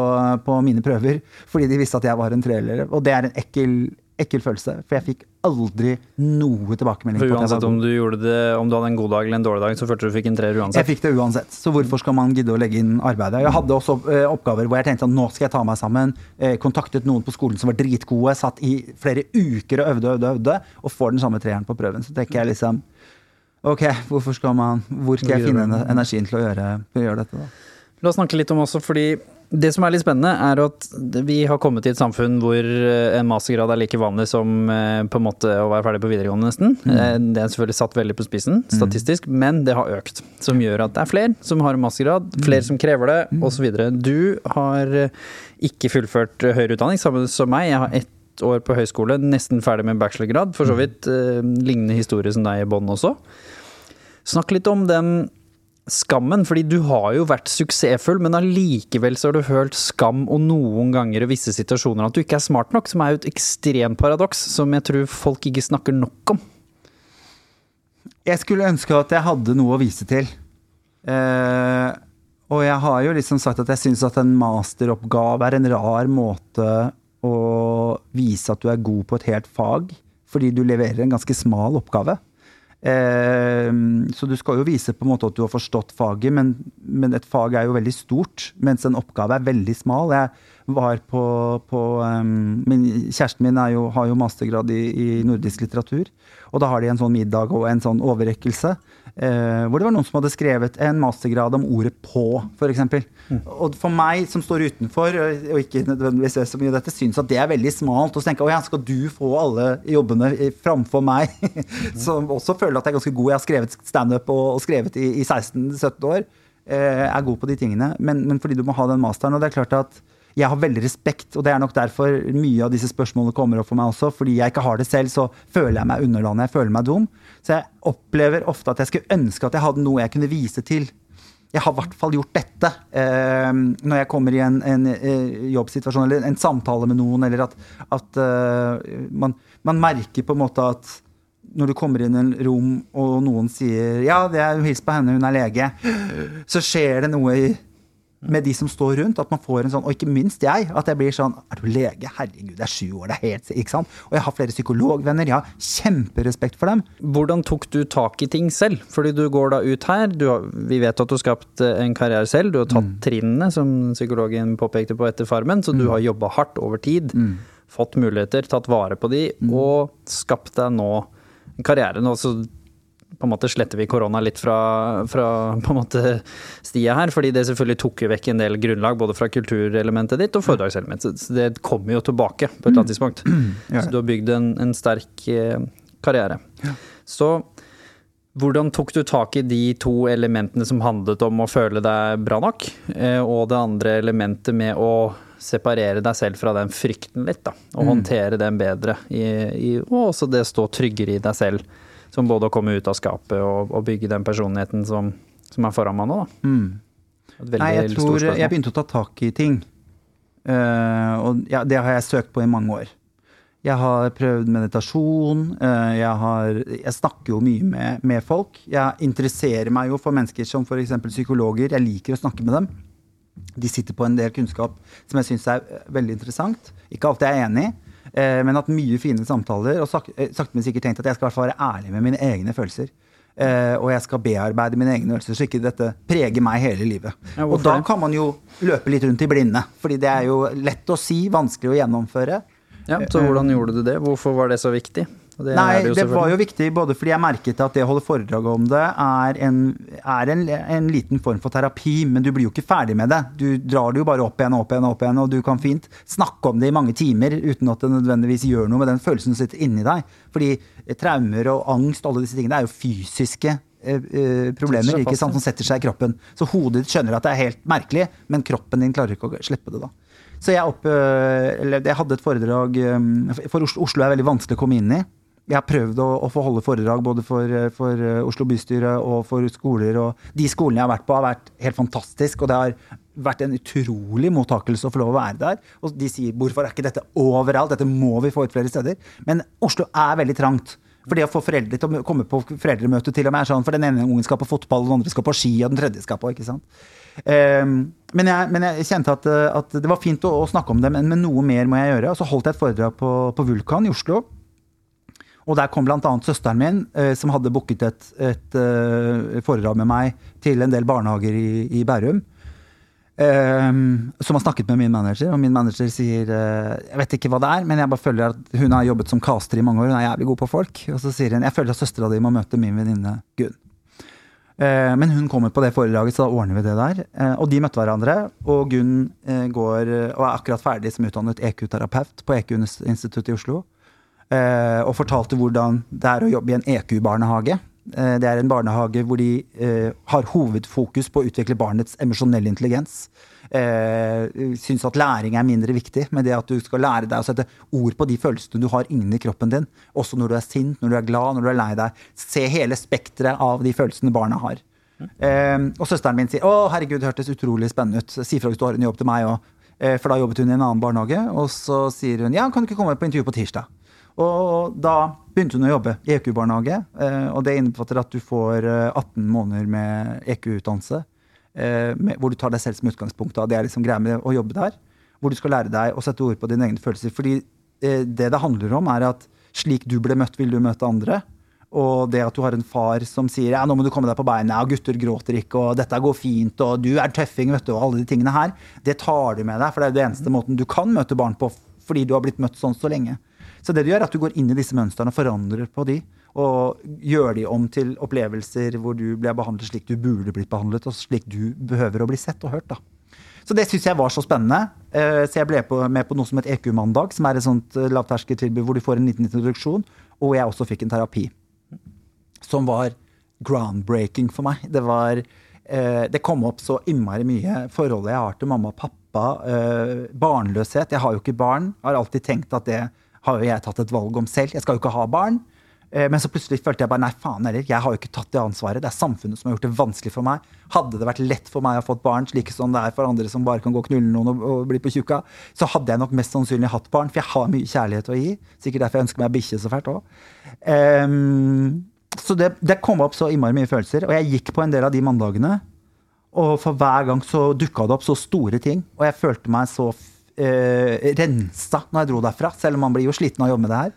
på mine prøver fordi de visste at jeg var en treer. Og det er en ekkel, ekkel følelse, for jeg fikk aldri noe tilbakemelding. For uansett om du gjorde det Om du hadde en god dag eller en dårlig dag, så følte du fikk en treer uansett? Jeg fikk det uansett, så hvorfor skal man gidde å legge inn arbeidet? Jeg hadde også eh, oppgaver hvor jeg tenkte at nå skal jeg ta meg sammen. Eh, kontaktet noen på skolen som var dritgode, satt i flere uker og øvde og øvde, øvde, og får den samme treeren på prøven. Så tenker jeg liksom Ok, hvorfor skal man, hvor skal jeg finne energien til å gjøre, til å gjøre dette, da? La oss snakke litt om også, fordi det som er litt spennende, er at vi har kommet til et samfunn hvor eh, en mastergrad er like vanlig som eh, på en måte å være ferdig på videregående, nesten. Mm. Det er selvfølgelig satt veldig på spissen, statistisk, men det har økt. Som gjør at det er flere som har en mastergrad, flere som krever det, osv. Du har eh, ikke fullført eh, høyere utdanning, samme som meg. Jeg har ett år på høyskole, nesten ferdig med bachelorgrad. For så vidt eh, lignende historie som deg i bånn også. Snakk litt om den skammen, fordi du har jo vært suksessfull, men allikevel så har du følt skam og noen ganger i visse situasjoner at du ikke er smart nok, som er jo et ekstremt paradoks som jeg tror folk ikke snakker nok om. Jeg skulle ønske at jeg hadde noe å vise til. Eh, og jeg har jo liksom sagt at jeg syns at en masteroppgave er en rar måte å vise at du er god på et helt fag, fordi du leverer en ganske smal oppgave. Eh, så du skal jo vise på en måte at du har forstått faget, men, men et fag er jo veldig stort, mens en oppgave er veldig smal. Jeg var på, på um, min, Kjæresten min jo, har jo mastergrad i, i nordisk litteratur, og da har de en sånn middag og en sånn overrekkelse. Eh, hvor det var noen som hadde skrevet en mastergrad om ordet 'på', f.eks. Mm. Og for meg som står utenfor, og og ikke nødvendigvis vet så mye av dette, syns at det er veldig smalt. Og så tenker jeg, ja, skal du få alle jobbene framfor meg? som også føler at jeg er ganske god. Jeg har skrevet standup og, og skrevet i, i 16-17 år. Eh, er god på de tingene. Men, men fordi du må ha den masteren. Og det er klart at jeg har veldig respekt, og det er nok derfor mye av disse spørsmålene kommer opp for meg også. Fordi jeg ikke har det selv, så føler jeg meg underlandet, jeg føler meg dum. Så jeg opplever ofte at jeg skulle ønske at jeg hadde noe jeg kunne vise til. Jeg har i hvert fall gjort dette eh, når jeg kommer i en, en eh, jobbsituasjon eller en samtale med noen, eller at, at eh, man, man merker på en måte at når du kommer inn i en rom og noen sier 'ja, det er hils på henne, hun er lege', så skjer det noe i med de som står rundt. At man får en sånn, og ikke minst jeg, at jeg blir sånn Er du lege? Herregud, det er sju år, det er helt Ikke sant? Og jeg har flere psykologvenner, jeg har kjemperespekt for dem. Hvordan tok du tak i ting selv? Fordi du går da ut her, du har, vi vet at du har skapt eh, en karriere selv, du har tatt trinnene, som psykologen påpekte på etter Farmen, så du har jobba hardt over tid, fått muligheter, tatt vare på de, og skapt deg nå en karriere. På en måte sletter vi korona litt fra, fra på en måte stia her, fordi det selvfølgelig tok jo vekk en del grunnlag både fra kulturelementet ditt og foredragselementet. Så det kommer jo tilbake på et eller annet tidspunkt. Så du har bygd en, en sterk eh, karriere. Så hvordan tok du tak i de to elementene som handlet om å føle deg bra nok, eh, og det andre elementet med å separere deg selv fra den frykten litt, da, og håndtere den bedre, i, i, og også det å stå tryggere i deg selv, som både å komme ut av skapet og, og bygge den personligheten som, som er foran meg nå, da. Veldig Nei, jeg tror jeg begynte å ta tak i ting. Uh, og ja, det har jeg søkt på i mange år. Jeg har prøvd meditasjon. Uh, jeg, har, jeg snakker jo mye med, med folk. Jeg interesserer meg jo for mennesker som f.eks. psykologer. Jeg liker å snakke med dem. De sitter på en del kunnskap som jeg syns er eh, veldig interessant. Ikke alltid jeg er enig, eh, men hatt mye fine samtaler. Og sak, eh, sakte, men sikkert tenkt at jeg skal i hvert fall være ærlig med mine egne følelser. Eh, og jeg skal bearbeide mine egne følelser, så ikke dette preger meg hele livet. Ja, og da kan man jo løpe litt rundt i blinde, fordi det er jo lett å si, vanskelig å gjennomføre. Ja, så hvordan gjorde du det? Hvorfor var det så viktig? Og det Nei, jo det var jo viktig både fordi jeg merket at det å holde foredrag om det er, en, er en, en liten form for terapi, men du blir jo ikke ferdig med det. Du drar det jo bare opp igjen og opp igjen, og opp igjen, og du kan fint snakke om det i mange timer uten at det nødvendigvis gjør noe med den følelsen som sitter inni deg. Fordi eh, traumer og angst, alle disse tingene, er jo fysiske eh, eh, problemer ikke sant, som setter seg i kroppen. Så hodet ditt skjønner at det er helt merkelig, men kroppen din klarer ikke å slippe det da. Så jeg, opp, eller jeg hadde et foredrag For Oslo, Oslo er veldig vanskelig å komme inn i. Jeg har prøvd å, å få holde foredrag både for, øh, for øh, Oslo bystyre og for skoler. og De skolene jeg har vært på, har vært helt fantastisk. Og det har vært en utrolig mottakelse å få lov å være der. Og de sier 'hvorfor er ikke dette overalt', dette må vi få ut flere steder. Men Oslo er veldig trangt. For det å få foreldre til å komme på foreldremøte til og med er sånn, for den ene ungen skal på fotball, den andre skal på ski, og den tredje skal på, ikke sant. Um, men, jeg, men jeg kjente at, eh, at det var fint å, å snakke om det, men, men noe mer må jeg gjøre. Og så holdt jeg et foredrag på, på Vulkan i Oslo. Og der kom bl.a. søsteren min, eh, som hadde booket et, et eh, foredrag med meg til en del barnehager i, i Bærum. Ehm, som har snakket med min manager, og min manager sier eh, Jeg vet ikke hva det er, men jeg bare føler at hun har jobbet som caster i mange år. Hun er jævlig god på folk. Og så sier hun jeg føler at søstera di må møte min venninne Gunn. Eh, Men hun kommer på det foredraget, så da ordner vi det der. Eh, Og de møtte hverandre. Og Gunn går og er akkurat ferdig som utdannet EQ-terapeut på EQ-instituttet i Oslo. Eh, Og fortalte hvordan det er å jobbe i en EQ-barnehage. Eh, Det er en barnehage hvor de eh, har hovedfokus på å utvikle barnets emosjonelle intelligens. Eh, Syns at læring er mindre viktig, men det at du skal lære deg å sette ord på de følelsene du har inni kroppen din, også når du er sint, når du er glad, når du er lei deg. Se hele spekteret av de følelsene barna har. Eh, og søsteren min sier 'Å, herregud, det hørtes utrolig spennende ut'. Si fra hvis du har en jobb til meg òg. Eh, for da jobbet hun i en annen barnehage. Og så sier hun 'Ja, kan du ikke komme på intervju på tirsdag'? Og da begynte hun å jobbe i EQ-barnehage. eh, Og det innbefatter at du får eh, 18 måneder med EQ-utdannelse. eh, Hvor du tar deg selv som utgangspunkt. Det er liksom greia med å jobbe der. Hvor du skal lære deg å sette ord på dine egne følelser. Fordi eh, det det handler om, er at slik du ble møtt, vil du møte andre. Og det at du har en far som sier ja, nå må du komme deg på beina, og gutter gråter ikke, og dette går fint, og du er tøffing, vet du, og alle de tingene her, det tar du med deg. For det er det eneste måten du kan møte barn på, fordi du har blitt møtt sånn så lenge. Så det du gjør, er at du går inn i disse mønstrene og forandrer på de, og gjør de om til opplevelser hvor du ble behandlet slik du burde blitt behandlet, og slik du behøver å bli sett og hørt. da. Så det syns jeg var så spennende. Eh, Så jeg ble med på noe som het EQ-mandag, som er et sånt eh, lavterskeltilbud hvor du får en liten introduksjon, og jeg også fikk en terapi. Som var groundbreaking for meg. Det var eh, Det kom opp så innmari mye forholdet jeg har til mamma og pappa. Barnløshet. Jeg har jo ikke barn. Har alltid tenkt at det har jo jeg tatt et valg om selv. Jeg skal jo ikke ha barn. Eh, Men så plutselig følte jeg bare nei, faen heller, jeg har jo ikke tatt det ansvaret. Det er samfunnet som har gjort det vanskelig for meg. Hadde det vært lett for meg å få et barn, slik som det er for andre som bare kan gå og knulle noen og, og bli på tjukka, så hadde jeg nok mest sannsynlig hatt barn, for jeg har mye kjærlighet å gi. Sikkert derfor jeg ønsker meg bikkje så fælt òg. så det, det kom opp så innmari mye følelser, og jeg gikk på en del av de mandagene. Og for hver gang så dukka det opp så store ting, og jeg følte meg så eh, rensa når jeg dro derfra, selv om man blir jo sliten av å jobbe med det her.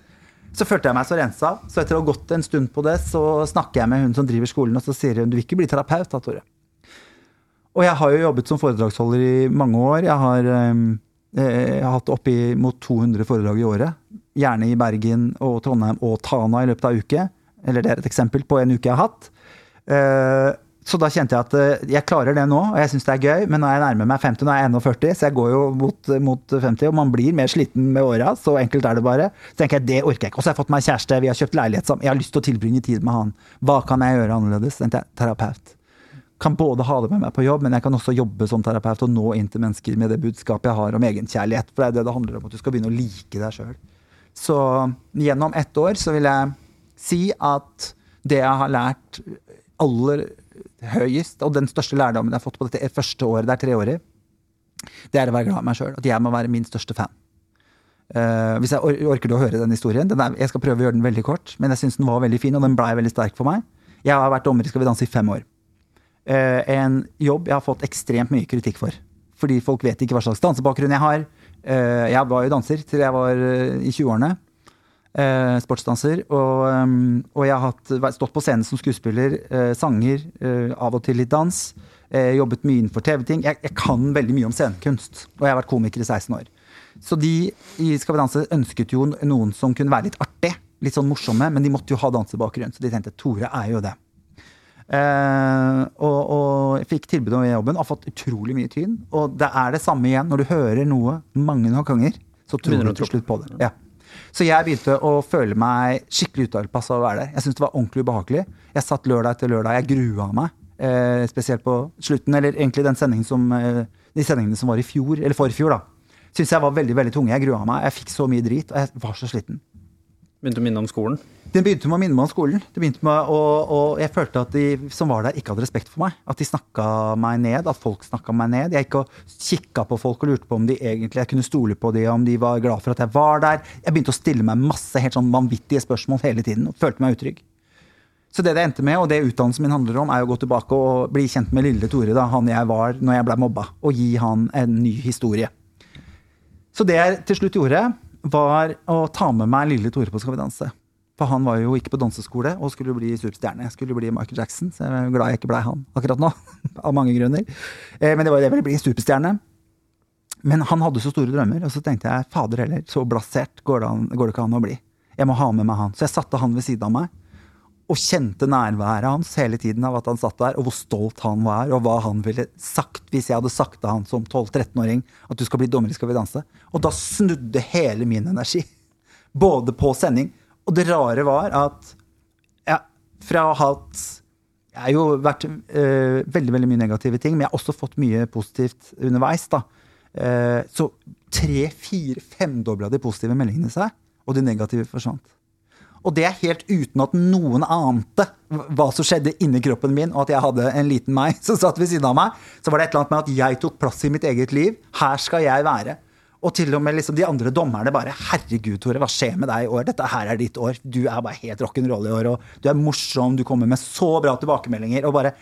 Så følte jeg meg så rensa. Så etter å ha gått en stund på det, så snakker jeg med hun som driver skolen, og så sier hun du vil ikke bli terapeut da, Tore. Og jeg har jo jobbet som foredragsholder i mange år. Jeg har, eh, jeg har hatt oppimot 200 foredrag i året. Gjerne i Bergen og Trondheim og Tana i løpet av en uke. Eller det er et eksempel på en uke jeg har hatt. Så da kjente jeg at eh, jeg klarer det nå, og jeg syns det er gøy. Men når jeg nærmer meg 50, nå er jeg 41, så jeg går jo mot, mot 50, og man blir mer sliten med åra. Så enkelt er det bare. Så tenker jeg det orker jeg ikke. Og så har jeg fått meg kjæreste, vi har kjøpt leilighet sammen. Jeg har lyst til å tilbringe tid med han. Hva kan jeg gjøre annerledes? tenkte jeg, terapeut. Kan både ha det med meg på jobb, men jeg kan også jobbe som terapeut og nå inn til mennesker med det budskapet jeg har om egenkjærlighet. For det er det det handler om, at du skal begynne å like deg sjøl. Så gjennom ett år så vil jeg si at det jeg har lært aller høyest, og den største lærdommen jeg har fått på dette første året, det er treårig, det er å være glad i meg sjøl. At jeg må være min største fan. Uh, hvis jeg or Orker du å høre den historien? Den er, jeg skal prøve å gjøre den veldig kort, men jeg syns den var veldig fin, og den blei veldig sterk for meg. Jeg har vært dommer i Skal vi danse i fem år. Uh, en jobb jeg har fått ekstremt mye kritikk for. Fordi folk vet ikke hva slags dansebakgrunn jeg har. Uh, jeg var jo danser til jeg var i 20-årene eh, sportsdanser. Og, um, og, jeg har hatt, stått på scenen som skuespiller, eh, sanger, eh, av og til litt dans. Eh, jobbet mye innenfor TV-ting. Jeg, jeg, kan veldig mye om scenekunst, og jeg har vært komiker i 16 år. Så de i Skal vi danse ønsket jo noen som kunne være litt artig, litt sånn morsomme, men de måtte jo ha dansebakgrunn, så de tenkte Tore er jo det. Uh, og, og, jeg fikk tilbud om jobben har fått utrolig mye tyn. Og det er det samme igjen når du hører noe mange nok ganger. Så tror du til slutt på det. Ja. Så jeg begynte å føle meg skikkelig utilpass av å være der. Jeg syntes det var ordentlig ubehagelig. Jeg satt lørdag etter lørdag. Jeg grua meg. Eh, spesielt på slutten, eller egentlig den sendingen som, eh, de sendingene som var i fjor, eller forfjor, da. Syns jeg var veldig veldig tunge. Jeg grua meg. Jeg fikk så mye drit, og jeg var så sliten. Begynte å minne om skolen? Det begynte med å minne meg om skolen. Det begynte med å, og jeg følte at de som var der, ikke hadde respekt for meg. At de snakka meg ned. At folk snakka meg ned. Jeg gikk og kikka på folk og lurte på om de egentlig jeg kunne stole på dem, om de var glad for at jeg var der. Jeg begynte å stille meg masse helt sånn vanvittige spørsmål hele tiden og følte meg utrygg. Så det det endte med, og det utdannelsen min handler om, er å gå tilbake og bli kjent med lille Tore, da, han jeg var når jeg ble mobba, og gi han en ny historie. Så det jeg til slutt gjorde, var å ta med meg lille Tore på Skal vi danse. For han var jo ikke på danseskole og skulle bli superstjerne. Jeg skulle bli Michael Jackson, så jeg er glad jeg ikke blei han akkurat nå. av mange grunner. Eh, men det var jo det jeg ville bli, superstjerne. Men han hadde så store drømmer, og så tenkte jeg fader heller, så blasert går det, an, går det ikke an å bli. Jeg må ha med meg han. Så jeg satte han ved siden av meg og kjente nærværet hans hele tiden av at han satt der, og hvor stolt han var, og hva han ville sagt hvis jeg hadde sagt til han som 12-13-åring at du skal bli dommer i Skal vi danse. Og da snudde hele min energi. Både på sending. Og det rare var at ja, fra å ha hatt Jeg har jo vært øh, veldig veldig mye negative ting, men jeg har også fått mye positivt underveis. da. Uh, så tre, fire, femdobla de positive meldingene seg, og de negative forsvant. Og det er helt uten at noen ante hva som skjedde inni kroppen min, og at jeg hadde en liten meg som satt ved siden av meg. Så var det et eller annet med at jeg tok plass i mitt eget liv. Her skal jeg være. Og til og med liksom de andre dommerne bare 'Herregud, Tore, hva skjer med deg i år? Dette her er ditt år. Du er bare helt rock'n'roll i år, og du er morsom, du kommer med så bra tilbakemeldinger.' Og bare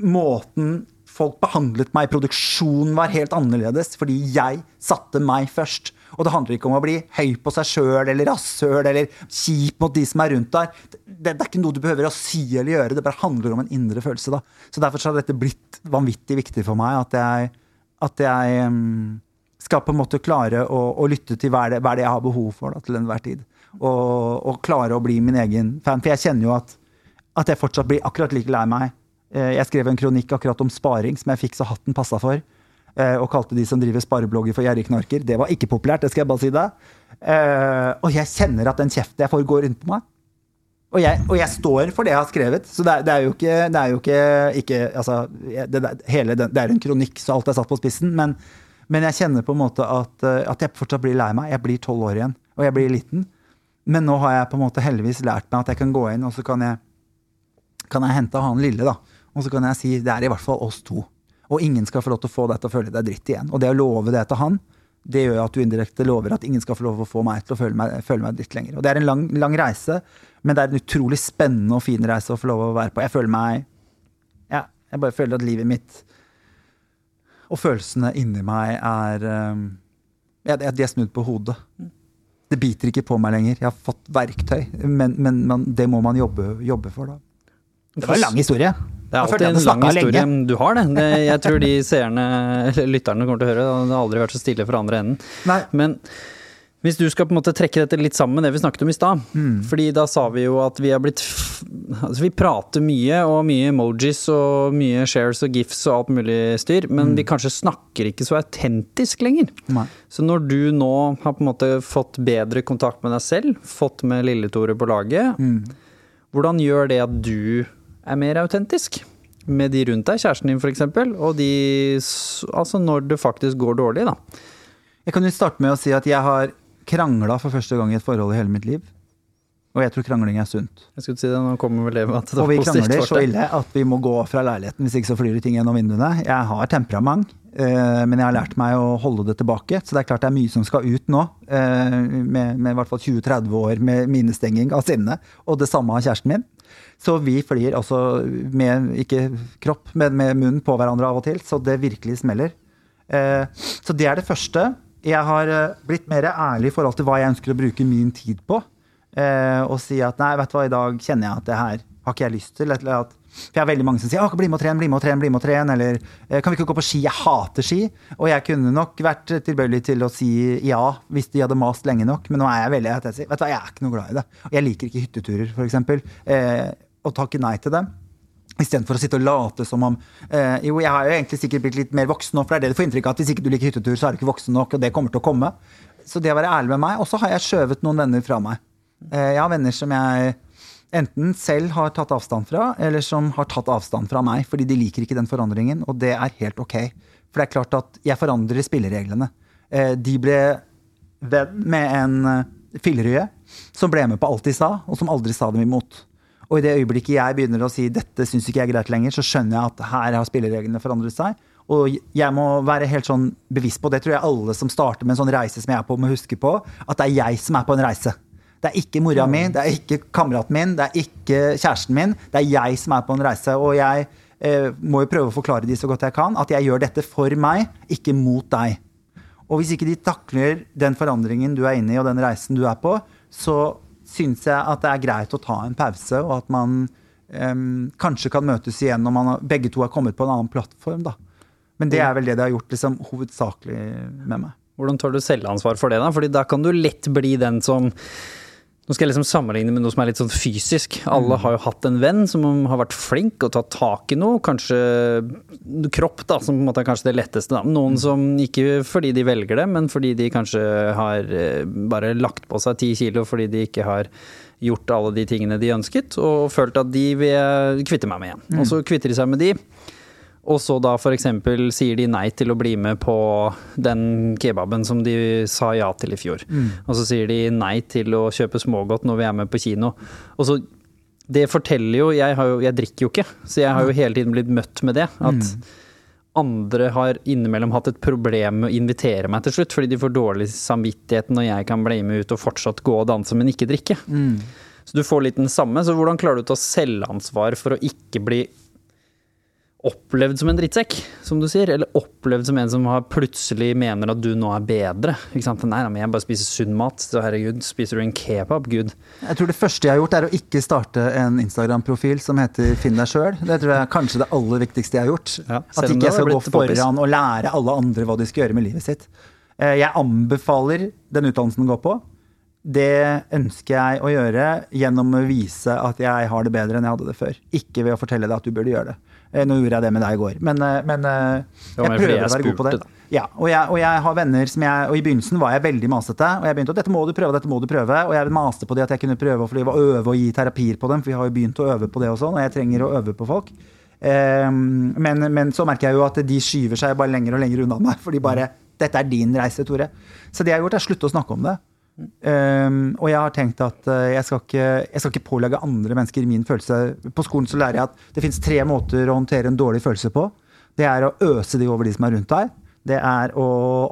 måten folk behandlet meg i produksjonen var helt annerledes, fordi jeg satte meg først. Og det handler ikke om å bli høy på seg sjøl eller rasshøl eller kjip mot de som er rundt der. Det, det, er ikke noe du behøver å si eller gjøre, det bare handler om en indre følelse. da. Så derfor har dette blitt vanvittig viktig for meg, at jeg, at jeg um, skal på en måte klare å, å lytte til hva det, hva er det jeg har behov for da, til enhver tid. Og, og, klare å bli min egen fan. For jeg kjenner jo at, at jeg fortsatt blir akkurat like lei meg. Eh, jeg skrev en kronikk akkurat om sparing som jeg fikk så hatten passa for. Eh, og kalte de som driver spareblogger for gjerrigknarker. Det var ikke populært, det skal jeg bare si deg. Eh, og jeg kjenner at den kjeften jeg får, går rundt på meg. Og jeg, og jeg, står for det jeg har skrevet. Så det er, det er jo ikke, det er jo ikke, ikke altså, det, hele, det, er en kronikk, så alt er satt på spissen. Men, men jeg kjenner på en måte at, eh, at, jeg fortsatt blir lei meg. Jeg blir tolv år igjen, og jeg blir liten. Men nå har jeg på en måte heldigvis lært meg at jeg kan gå inn, og så kan jeg, kan jeg hente han lille, da. Og så kan jeg si det er i hvert fall oss to. Og ingen skal få lov til å få deg til å føle deg dritt igjen. Og det å love det til han, det gjør at du indirekte lover at ingen skal få lov til å få meg til å føle meg, føle meg dritt lenger. Og det er en lang, lang, reise, men det er en utrolig spennende og fin reise å få lov til å være på. Jeg føler meg Ja, jeg bare føler at livet mitt Og følelsene inni meg er um, ja, De er snudd på hodet. Det biter ikke på meg lenger. Jeg har fått verktøy, men, men man, det må man jobbe, jobbe for, da. Det var en lang historie. Det er alltid en lang historie. lenge. Du har det. det. Jeg tror de seerne, eller lytterne kommer til å høre det. Det har aldri vært så stille fra andre enden. Nei. Men hvis du skal på en måte trekke dette litt sammen med det vi snakket om i stad. Mm. Fordi da sa vi jo at vi har blitt Altså vi prater mye, og mye emojis og mye shares og gifs og alt mulig styr, men vi kanskje snakker ikke så autentisk lenger. Mm. Nei. Så når du nå har på en måte fått bedre kontakt med deg selv, fått med Lille-Tore på laget, Mm. hvordan gjør det at du er mer autentisk? Med de rundt deg, kjæresten din f.eks., og de Altså når det faktisk går dårlig, da. Jeg kan jo starte med å si at jeg har krangla for første gang i et forhold i hele mitt liv. Og jeg tror krangling er sunt. Jeg skulle si det, nå kommer vel det med at det Og vi krangler så ille at vi må gå fra leiligheten, hvis ikke så flyr det ting gjennom vinduene. Jeg har temperament, eh, men jeg har lært meg å holde det tilbake. Så det er klart det er mye som skal ut nå, eh, med, med i hvert fall 20-30 år med minestenging av sinne. Og det samme har kjæresten min. Så vi flyr altså med, ikke kropp, men med munnen på hverandre av og til, så det virkelig smeller. Eh, Så det er det første. Jeg har eh, blitt mer ærlig i forhold til hva jeg ønsker å bruke min tid på. Eh, Og si at nei, vet du hva, i dag kjenner jeg at det her har ikke jeg lyst til. Eller at, for jeg har veldig mange som sier «Å, bli med og tren, bli med og tren, bli med og tren. Eller kan vi ikke gå på ski? Jeg hater ski. Og jeg kunne nok vært tilbøyelig til å si ja hvis de hadde mast lenge nok, men nå er jeg veldig at jeg sier, vet du hva, jeg er ikke noe glad i det. Jeg liker ikke hytteturer, f.eks. Eh, og takke nei til dem. Istedenfor å sitte og late som om eh, Jo, jeg har jo egentlig sikkert blitt litt mer voksen nå, for det er det du får inntrykk av, at hvis ikke du liker hyttetur, så er du ikke voksen nok, og det kommer til å komme. Så det å være ærlig med meg. Og så har jeg skjøvet noen venner fra meg. Eh, jeg har venner som jeg enten selv har tatt avstand fra, eller som har tatt avstand fra meg, fordi de liker ikke den forandringen, og det er helt ok. For det er klart at jeg forandrer spillereglene. Eh, de ble venn med en fillerøye som ble med på alt de sa, og som aldri sa dem imot. Og i det øyeblikket jeg begynner å si dette syns ikke jeg er greit lenger, så skjønner jeg at her har spillereglene forandret seg. Og jeg må være helt sånn bevisst på, det tror jeg alle som starter med en sånn reise som jeg er på, må huske på, at det er jeg som er på en reise. Det er ikke mora mi, det er ikke kameraten min, det er ikke kjæresten min. Det er jeg som er på en reise. Og jeg eh, må jo prøve å forklare de så godt jeg kan, at jeg gjør dette for meg, ikke mot deg. Og hvis ikke de takler den forandringen du er inne i, og den reisen du er på, så syns jeg at det er greit å ta en pause, og at man um, kanskje kan møtes igjen når man har, begge to har kommet på en annen plattform. da. Men det er vel det det har gjort liksom, hovedsakelig med meg. Hvordan tar du selvansvar for det, da? Fordi da kan du lett bli den som Nå skal jeg liksom sammenligne med noe som er litt sånn fysisk. Alle har jo hatt en venn som har vært flink og tatt tak i noe. Kanskje kropp, da, som på en måte er kanskje det letteste. Da. Noen som ikke fordi de velger det, men fordi de kanskje har eh, bare lagt på seg ti kilo fordi de ikke har gjort alle de tingene de ønsket, og følt at de vil kvitte meg med igjen. Og så kvitter de seg med de. Og så da f.eks. sier de nei til å bli med på den kebaben som de sa ja til i fjor. Og så sier de nei til å kjøpe smågodt når vi er med på kino. Og så Det forteller jo Jeg, har jo, jeg drikker jo ikke, så jeg har jo hele tiden blitt møtt med det. At andre har innimellom hatt et problem med å invitere meg til slutt, fordi de får dårlig samvittighet når jeg kan bli med ut og fortsatt gå og danse, men ikke drikke. Så du får litt den samme. Så hvordan klarer du å ta selvansvar for å ikke bli opplevd som en drittsekk, som du sier, eller opplevd som en som har plutselig mener at du nå er bedre. Ikke sant? Nei, men jeg bare spiser sunn mat. Så herregud, spiser du en kebab? Gud. Jeg tror det første jeg har gjort, er å ikke starte en Instagram-profil som heter Finn deg sjøl. Det tror jeg er kanskje det aller viktigste jeg har gjort. Ja, At ikke jeg skal gå foran og lære alle andre hva de skal gjøre med livet sitt. Eh, Jeg anbefaler den utdannelsen å gå på. Det ønsker jeg å gjøre gjennom å vise at jeg har det bedre enn jeg hadde det før. Ikke ved å fortelle deg at du burde gjøre det. Eh, Nå gjorde jeg det med deg i går, men, eh, men eh, jeg prøver jeg å være god på det. Ja, og jeg, og jeg har venner som jeg Og i begynnelsen var jeg veldig masete. Og jeg begynte at dette må du prøve, dette må du prøve. Og jeg maste på det at jeg kunne prøve å øve og gi terapier på dem, for vi har jo begynt å øve på det og sånn, og jeg trenger å øve på folk. Ehm, men, men så merker jeg jo at de skyver seg bare lenger og lenger unna meg, for de bare Dette er din reise, Tore. Så det jeg har gjort, er å slutte å snakke om det. Ehm, og jeg har tenkt at eh, jeg, skal ikke, jeg skal ikke pålegge andre mennesker min følelse. På skolen så lærer jeg at det fins tre måter å håndtere en dårlig følelse på. Det er å øse de over de som er rundt deg. Det er å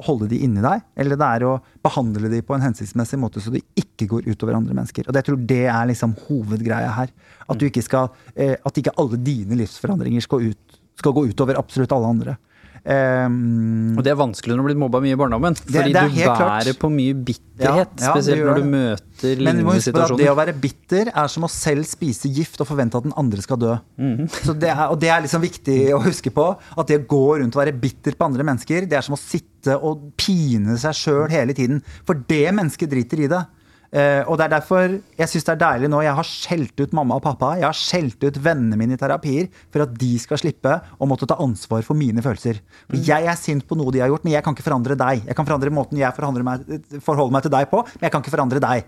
holde de inni deg. Eller det er å behandle de på en hensiktsmessig måte så de ikke går utover andre mennesker. Og jeg tror det er liksom hovedgreia her. At, du ikke skal, eh, at ikke alle dine livsforandringer skal, ut, skal gå utover absolutt alle andre. Um, Og det er vanskelig når du har blitt mobba mye i barndommen. Fordi det det du bærer klart. på mye bitterhet. Ja, ja, spesielt når du møter lignende situasjoner. det å være bitter er som å selv spise gift og forvente at den andre skal dø. Mhm. Så det er, og det er liksom viktig å huske på. At det å gå rundt og være bitter på andre mennesker, det er som å sitte og pine seg sjøl hele tiden. For det mennesket driter i det. Eh, og det er derfor jeg syns det er deilig nå. Jeg har skjelt ut mamma og pappa. Jeg har skjelt ut vennene mine i terapier for at de skal slippe å måtte ta ansvar for mine følelser. For jeg er sint på noe de har gjort, men jeg kan ikke forandre deg. Jeg kan forandre måten jeg meg, forholder meg til deg på, men jeg kan ikke forandre deg.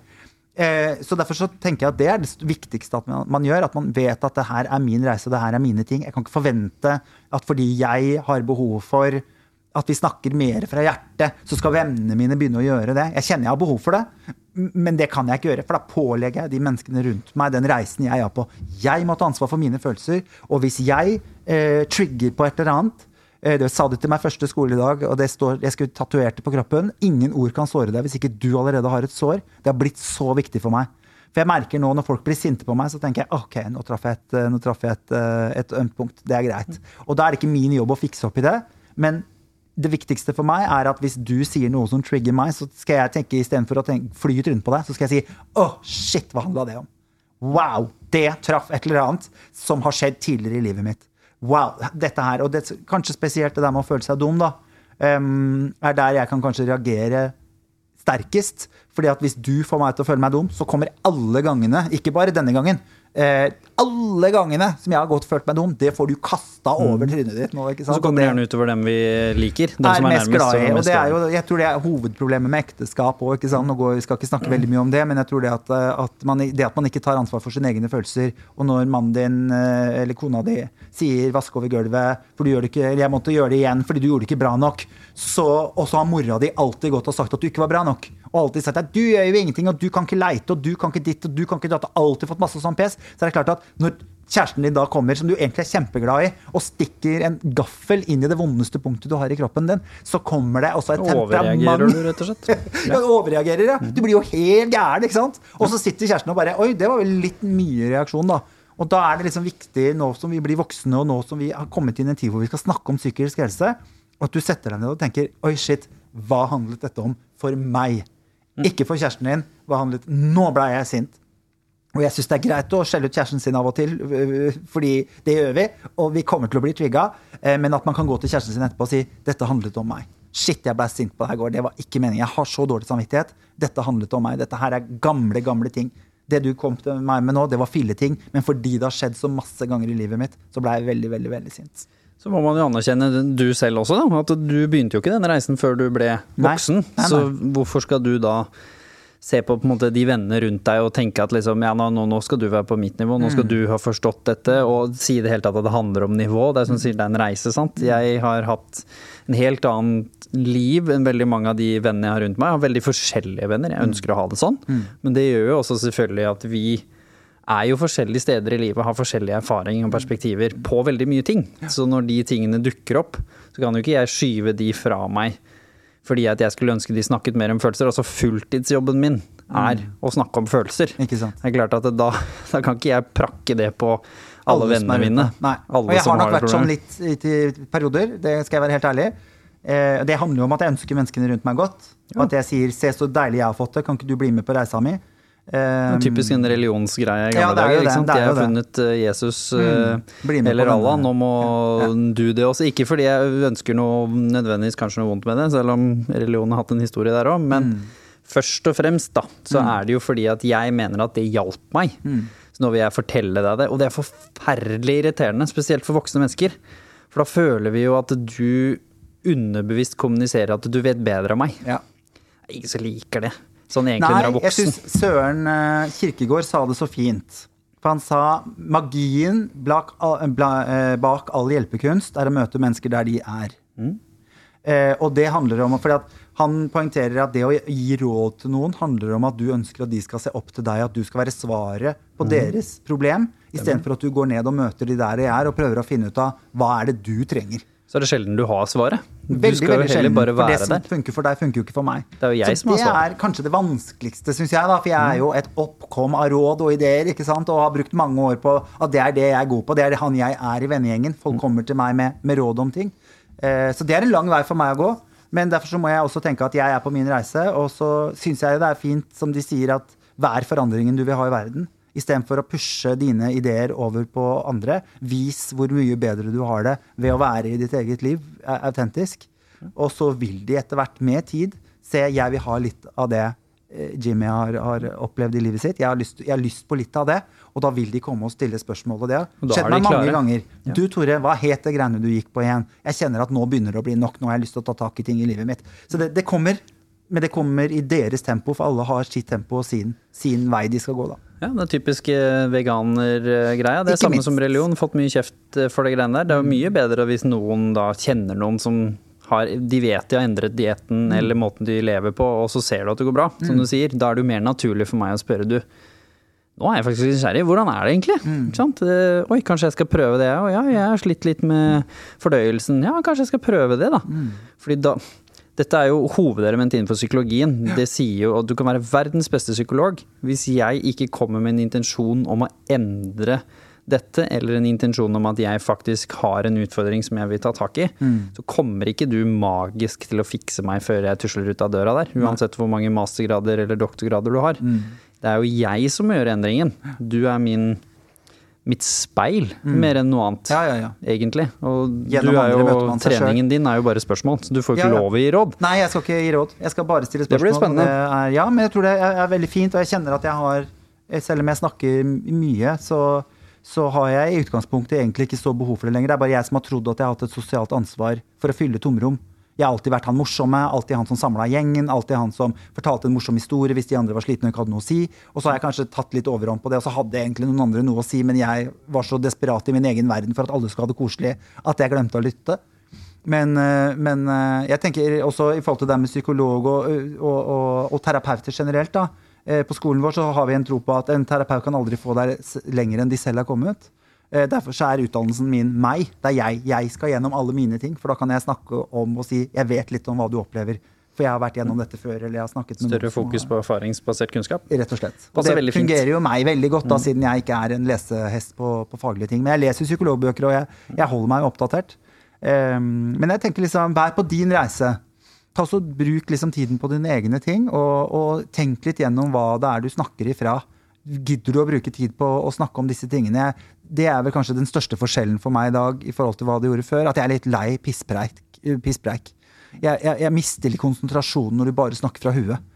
Eh, så Derfor så tenker jeg at det er det viktigste at man, man gjør. At man vet at det her er min reise, det her er mine ting. Jeg kan ikke forvente at fordi jeg har behov for at vi snakker mer fra hjertet, så skal vennene mine begynne å gjøre det. Jeg kjenner jeg har behov for det, men det kan jeg ikke gjøre. For da pålegger jeg de menneskene rundt meg den reisen jeg er på. Jeg må ta ansvar for mine følelser. Og hvis jeg eh, trigger på et eller annet eh, Det sa du til meg første skoledag, og det står, jeg skulle tatovert det på kroppen. Ingen ord kan såre deg hvis ikke du allerede har et sår. Det har blitt så viktig for meg. For jeg merker nå når folk blir sinte på meg, så tenker jeg ok, nå traff jeg et, nå traff jeg et, eh, et ømt punkt. Det er greit. Og da er det ikke min jobb å fikse opp i det. Men det viktigste for meg er at hvis du sier noe som trigger meg, så skal jeg tenke istedenfor å tenke, fly ut rundt på deg, så skal jeg si åh, shit, hva handla det om? Wow, det traff et eller annet som har skjedd tidligere i livet mitt. Wow, dette her, og det, kanskje spesielt det der med å føle seg dum, da, um, er der jeg kan kanskje reagere sterkest. Fordi at hvis du får meg til å føle meg dum, så kommer alle gangene, ikke bare denne gangen, eh, alle gangene som jeg har gått og følt meg dum, det får du kasta over trynet ditt nå. ikke Og sant? så kommer Og det gjerne utover dem vi liker. Dem er som er mest glad i. og Og det er jo, jeg tror det er hovedproblemet med ekteskap òg. Vi skal ikke snakke veldig mye om det, men jeg tror det at, eh, at man, det at man ikke tar ansvar for sine egne følelser, og når mannen din eh, eller kona di sier 'vask over gulvet', for du gjør det ikke, eller 'jeg måtte gjøre det igjen fordi du gjorde det ikke bra nok', så, og så har mora di alltid gått og sagt at du ikke var bra nok. Og alltid sagt at 'du gjør jo ingenting', og 'du kan ikke leite', og 'du kan ikke ditt', og 'du kan ikke datt'. og Alltid fått masse sånn pes. Så er det klart at når kjæresten din da kommer, som du egentlig er kjempeglad i, og stikker en gaffel inn i det vondeste punktet du har i kroppen din, så kommer det også et Overreagerer du, rett og slett? ja, overreagerer, ja. Du blir jo helt gæren, ikke sant? Og så sitter kjæresten og bare Oi, det var vel litt mye reaksjon, da. Og da er det liksom viktig, nå som vi blir voksne, og nå som vi har kommet inn i en tid hvor vi skal snakke om psykisk helse, at du setter deg ned og tenker Oi, shit, hva handlet dette om for meg? Ikke for kjæresten din. Hva handlet Nå ble jeg sint. Og jeg syns det er greit å skjelle ut kjæresten sin av og til, øh, fordi det gjør vi. Og vi kommer til å bli trigga. eh, Men at man kan gå til kjæresten sin etterpå og si 'dette handlet om meg'. Shit, jeg ble sint på deg i går. Det var ikke meningen. Jeg har så dårlig samvittighet. Dette handlet om meg. Dette her er gamle, gamle ting. Det du kom til meg med nå, det var filleting. Men fordi det har skjedd så masse ganger i livet mitt, så ble jeg veldig, veldig, veldig sint. Så må man jo anerkjenne du selv også, da. At du begynte jo ikke denne reisen før du ble voksen. Nei, nei. Så hvorfor skal du da se på, på måte, de vennene rundt deg og tenke at liksom, ja, nå, nå, skal du være på mitt nivå, nå Mm. skal du ha forstått dette, og si det hele tatt at det handler om nivå. Det er som du sier, det er en reise, sant. Mm. Jeg har hatt en helt annet liv enn veldig mange av de vennene jeg har rundt meg. Jeg har veldig forskjellige venner, Mm. jeg ønsker å ha det sånn. Men det gjør jo også selvfølgelig at vi er jo forskjellige steder i livet, har forskjellige erfaringer og perspektiver på veldig mye ting. Så når de tingene dukker opp, så kan jo ikke jeg skyve de fra meg fordi at jeg skulle ønske de snakket mer om følelser. Altså fulltidsjobben min er å snakke om følelser. Ikke sant? Det er klart at da, da kan ikke jeg prakke det på alle, alle vennene mine. Nei. Alle og jeg har nok har vært sånn litt i perioder, det skal jeg være helt ærlig. Eh, det handler jo om at jeg ønsker menneskene rundt meg godt. Og at jeg sier 'se så deilig jeg har fått det, kan ikke du bli med på reisa mi'? Eh, er typisk en religionsgreie i gamle er dager. er Jeg har funnet eh, Jesus eh, Mm. På eller. Allah, nå må du det også. Ikke fordi jeg ønsker noe nødvendigvis kanskje noe vondt med det, selv om religionen har hatt en historie der òg, men Mm. først og fremst da, så er det jo fordi at jeg mener at det hjalp meg. Mm. Så nå vil jeg fortelle deg det, og det er forferdelig irriterende, spesielt for voksne mennesker. For da føler vi jo at du underbevisst kommuniserer at du vet bedre enn meg. ja. Ingen som liker det. Sånn egentlig når du er Nei, jeg syns Søren eh, Kirkegård sa det så fint. For han sa magien bak, all- eh, bak all hjelpekunst er å møte mennesker der de er. Mm. Eh, og det handler om fordi at Han poengterer at det å gi råd til noen handler om at du ønsker at de skal se opp til deg, at du skal være svaret på Mm. deres problem, istedenfor at du går ned og møter de der de er, og prøver å finne ut av hva er det du trenger. Så er det sjelden du har svaret. Du Veldig, skal jo veldig heller bare For det som der. funker for deg, funker jo ikke for meg. Det er jo jeg så som har svaret. det er kanskje det vanskeligste, syns jeg. da, For jeg er jo et oppkom av råd og ideer ikke sant, og har brukt mange år på at det er det jeg er god på. Det er det han jeg er i vennegjengen. Folk Mm. kommer til meg med, med råd om ting. Eh, så det er en lang vei for meg å gå. Men derfor så må jeg også tenke at jeg er på min reise, og så syns jeg det er fint, som de sier, at hver forandringen du vil ha i verden. Istedenfor å pushe dine ideer over på andre. Vis hvor mye bedre du har det ved å være i ditt eget liv, autentisk. Og så vil de etter hvert, med tid, se jeg vil ha litt av det eh, Jimmy har, har opplevd i livet sitt. Jeg har, lyst, jeg har lyst på litt av det, og da vil de komme og stille spørsmål. Og det har skjedd meg mange ganger. Ja. Du Tore, hva het det greiene du gikk på igjen? Jeg kjenner at nå begynner det å bli nok. Nå har jeg lyst til å ta tak i ting i livet mitt. Så det, det kommer, men det kommer i deres tempo, for alle har sitt tempo og sin, sin vei de skal gå, da. Ja, det er typisk eh, veganergreia. Det er Ikke samme minst. som religion. Fått mye kjeft eh, for det greiene der. Det er jo mye bedre hvis noen da kjenner noen som har, de vet de har endret dietten Mm. eller måten de lever på, og så ser du at det går bra. Som du sier, da er det jo mer naturlig for meg å spørre du. Nå er jeg faktisk nysgjerrig. Hvordan er det egentlig? Mm. Eh, Oi, kanskje jeg skal prøve det? Og ja, jeg har slitt litt med fordøyelsen. Ja, kanskje jeg skal prøve det, da. Mm. Fordi da dette er jo hovedelementet innenfor psykologien. Det sier jo at du kan være verdens beste psykolog. Hvis jeg ikke kommer med en intensjon om å endre dette, eller en intensjon om at jeg faktisk har en utfordring som jeg vil ta tak i, så kommer ikke du magisk til å fikse meg før jeg tusler ut av døra der. Uansett hvor mange mastergrader eller doktorgrader du har. Det er jo jeg som må gjøre endringen. Du er min mitt speil, mer enn noe annet, Ja, ja, ja. egentlig. Og Gjennom du er jo, treningen din er jo bare spørsmål, så du får ikke lov å gi råd. Nei, jeg skal ikke gi råd. Jeg skal bare stille spørsmål. Det blir spennende. Det er, ja, men jeg tror det er veldig fint, og jeg kjenner at jeg har Selv om jeg snakker mye, så, så har jeg i utgangspunktet egentlig ikke så behov for det lenger. Det er bare jeg som har trodd at jeg har hatt et sosialt ansvar for å fylle tomrom. Jeg har alltid vært han morsomme, alltid han som samla gjengen, alltid han som fortalte en morsom historie hvis de andre var slitne og ikke hadde noe å si. Og så har jeg kanskje tatt litt overhånd på det, og så hadde egentlig noen andre noe å si, men jeg var så desperat i min egen verden for at alle skulle ha det koselig, at jeg glemte å lytte. Men, eh, men eh, jeg tenker også i forhold til det med psykolog og, og, og, og terapeuter generelt. da, eh, På skolen vår så har vi en tro på at en terapeut kan aldri få deg lenger enn de selv har kommet. Eh, Derfor er utdannelsen min meg. Det er jeg. Jeg skal gjennom alle mine ting. For da kan jeg snakke om og si jeg vet litt om hva du opplever. For jeg har vært gjennom dette før. eller jeg har snakket med Større fokus på erfaringsbasert kunnskap. Rett og slett. Og det. Mm. fungerer jo meg veldig godt, da, siden jeg ikke er en lesehest på, på faglige ting. Men jeg leser psykologbøker, og jeg, jeg holder meg oppdatert. Um, men jeg tenker liksom, vær på din reise. Ta så Bruk liksom tiden på dine egne ting, og, og tenk litt gjennom hva det er du snakker ifra. Gidder du å bruke tid på å snakke om disse tingene? Det er vel kanskje den største forskjellen for meg i dag i forhold til hva det gjorde før. At jeg er litt lei pisspreik. pisspreik. Jeg, jeg, jeg mister litt konsentrasjonen når du bare snakker fra huet.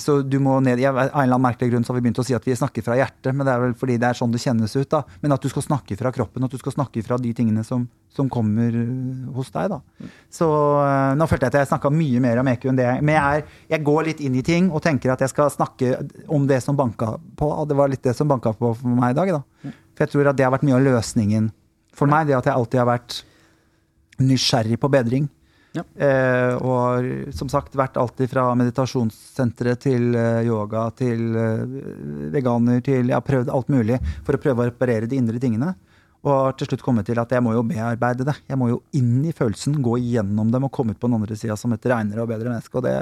Så du må ned, jeg, en eller annen merkelig grunn så har vi begynt å si at vi snakker fra hjertet, men det er vel fordi det er sånn det kjennes ut. da. Men at du skal snakke fra kroppen, at du skal snakke fra de tingene som, som kommer øh, hos deg. da. Så øh, Nå følte jeg at jeg snakka mye mer om EQ enn det. Men jeg, er, jeg går litt inn i ting og tenker at jeg skal snakke om det som banka på. og Det var litt det som banka på for meg i dag. da. For jeg tror at det har vært mye av løsningen for meg. Det at jeg alltid har vært nysgjerrig på bedring. Ja. Eh, og har som sagt vært alltid fra meditasjonssenteret til eh, yoga til eh, veganer til Jeg har prøvd alt mulig for å prøve å reparere de indre tingene. Og har til slutt kommet til at jeg må jo bearbeide det. Jeg må jo inn i følelsen, gå igjennom dem og komme ut på den andre sida som et reinere og bedre menneske. Og det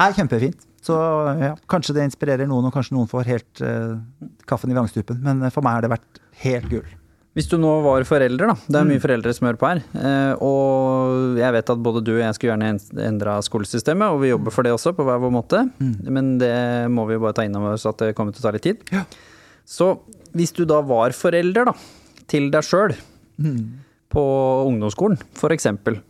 er kjempefint. Så ja, kanskje det inspirerer noen, og kanskje noen får helt uh, kaffen i vrangstupen. Men eh, for meg har det vært helt gull. Hvis du nå var forelder, da. Det er Mm. mye foreldre som hører på her. eh, Og jeg vet at både du og jeg skulle gjerne en- endra skolesystemet, og vi jobber for det også, på hver vår måte. Men det må vi jo bare ta inn over oss at det kommer til å ta litt tid. Ja. Så hvis du da var forelder, da, til deg sjøl, på ungdomsskolen for eksempel.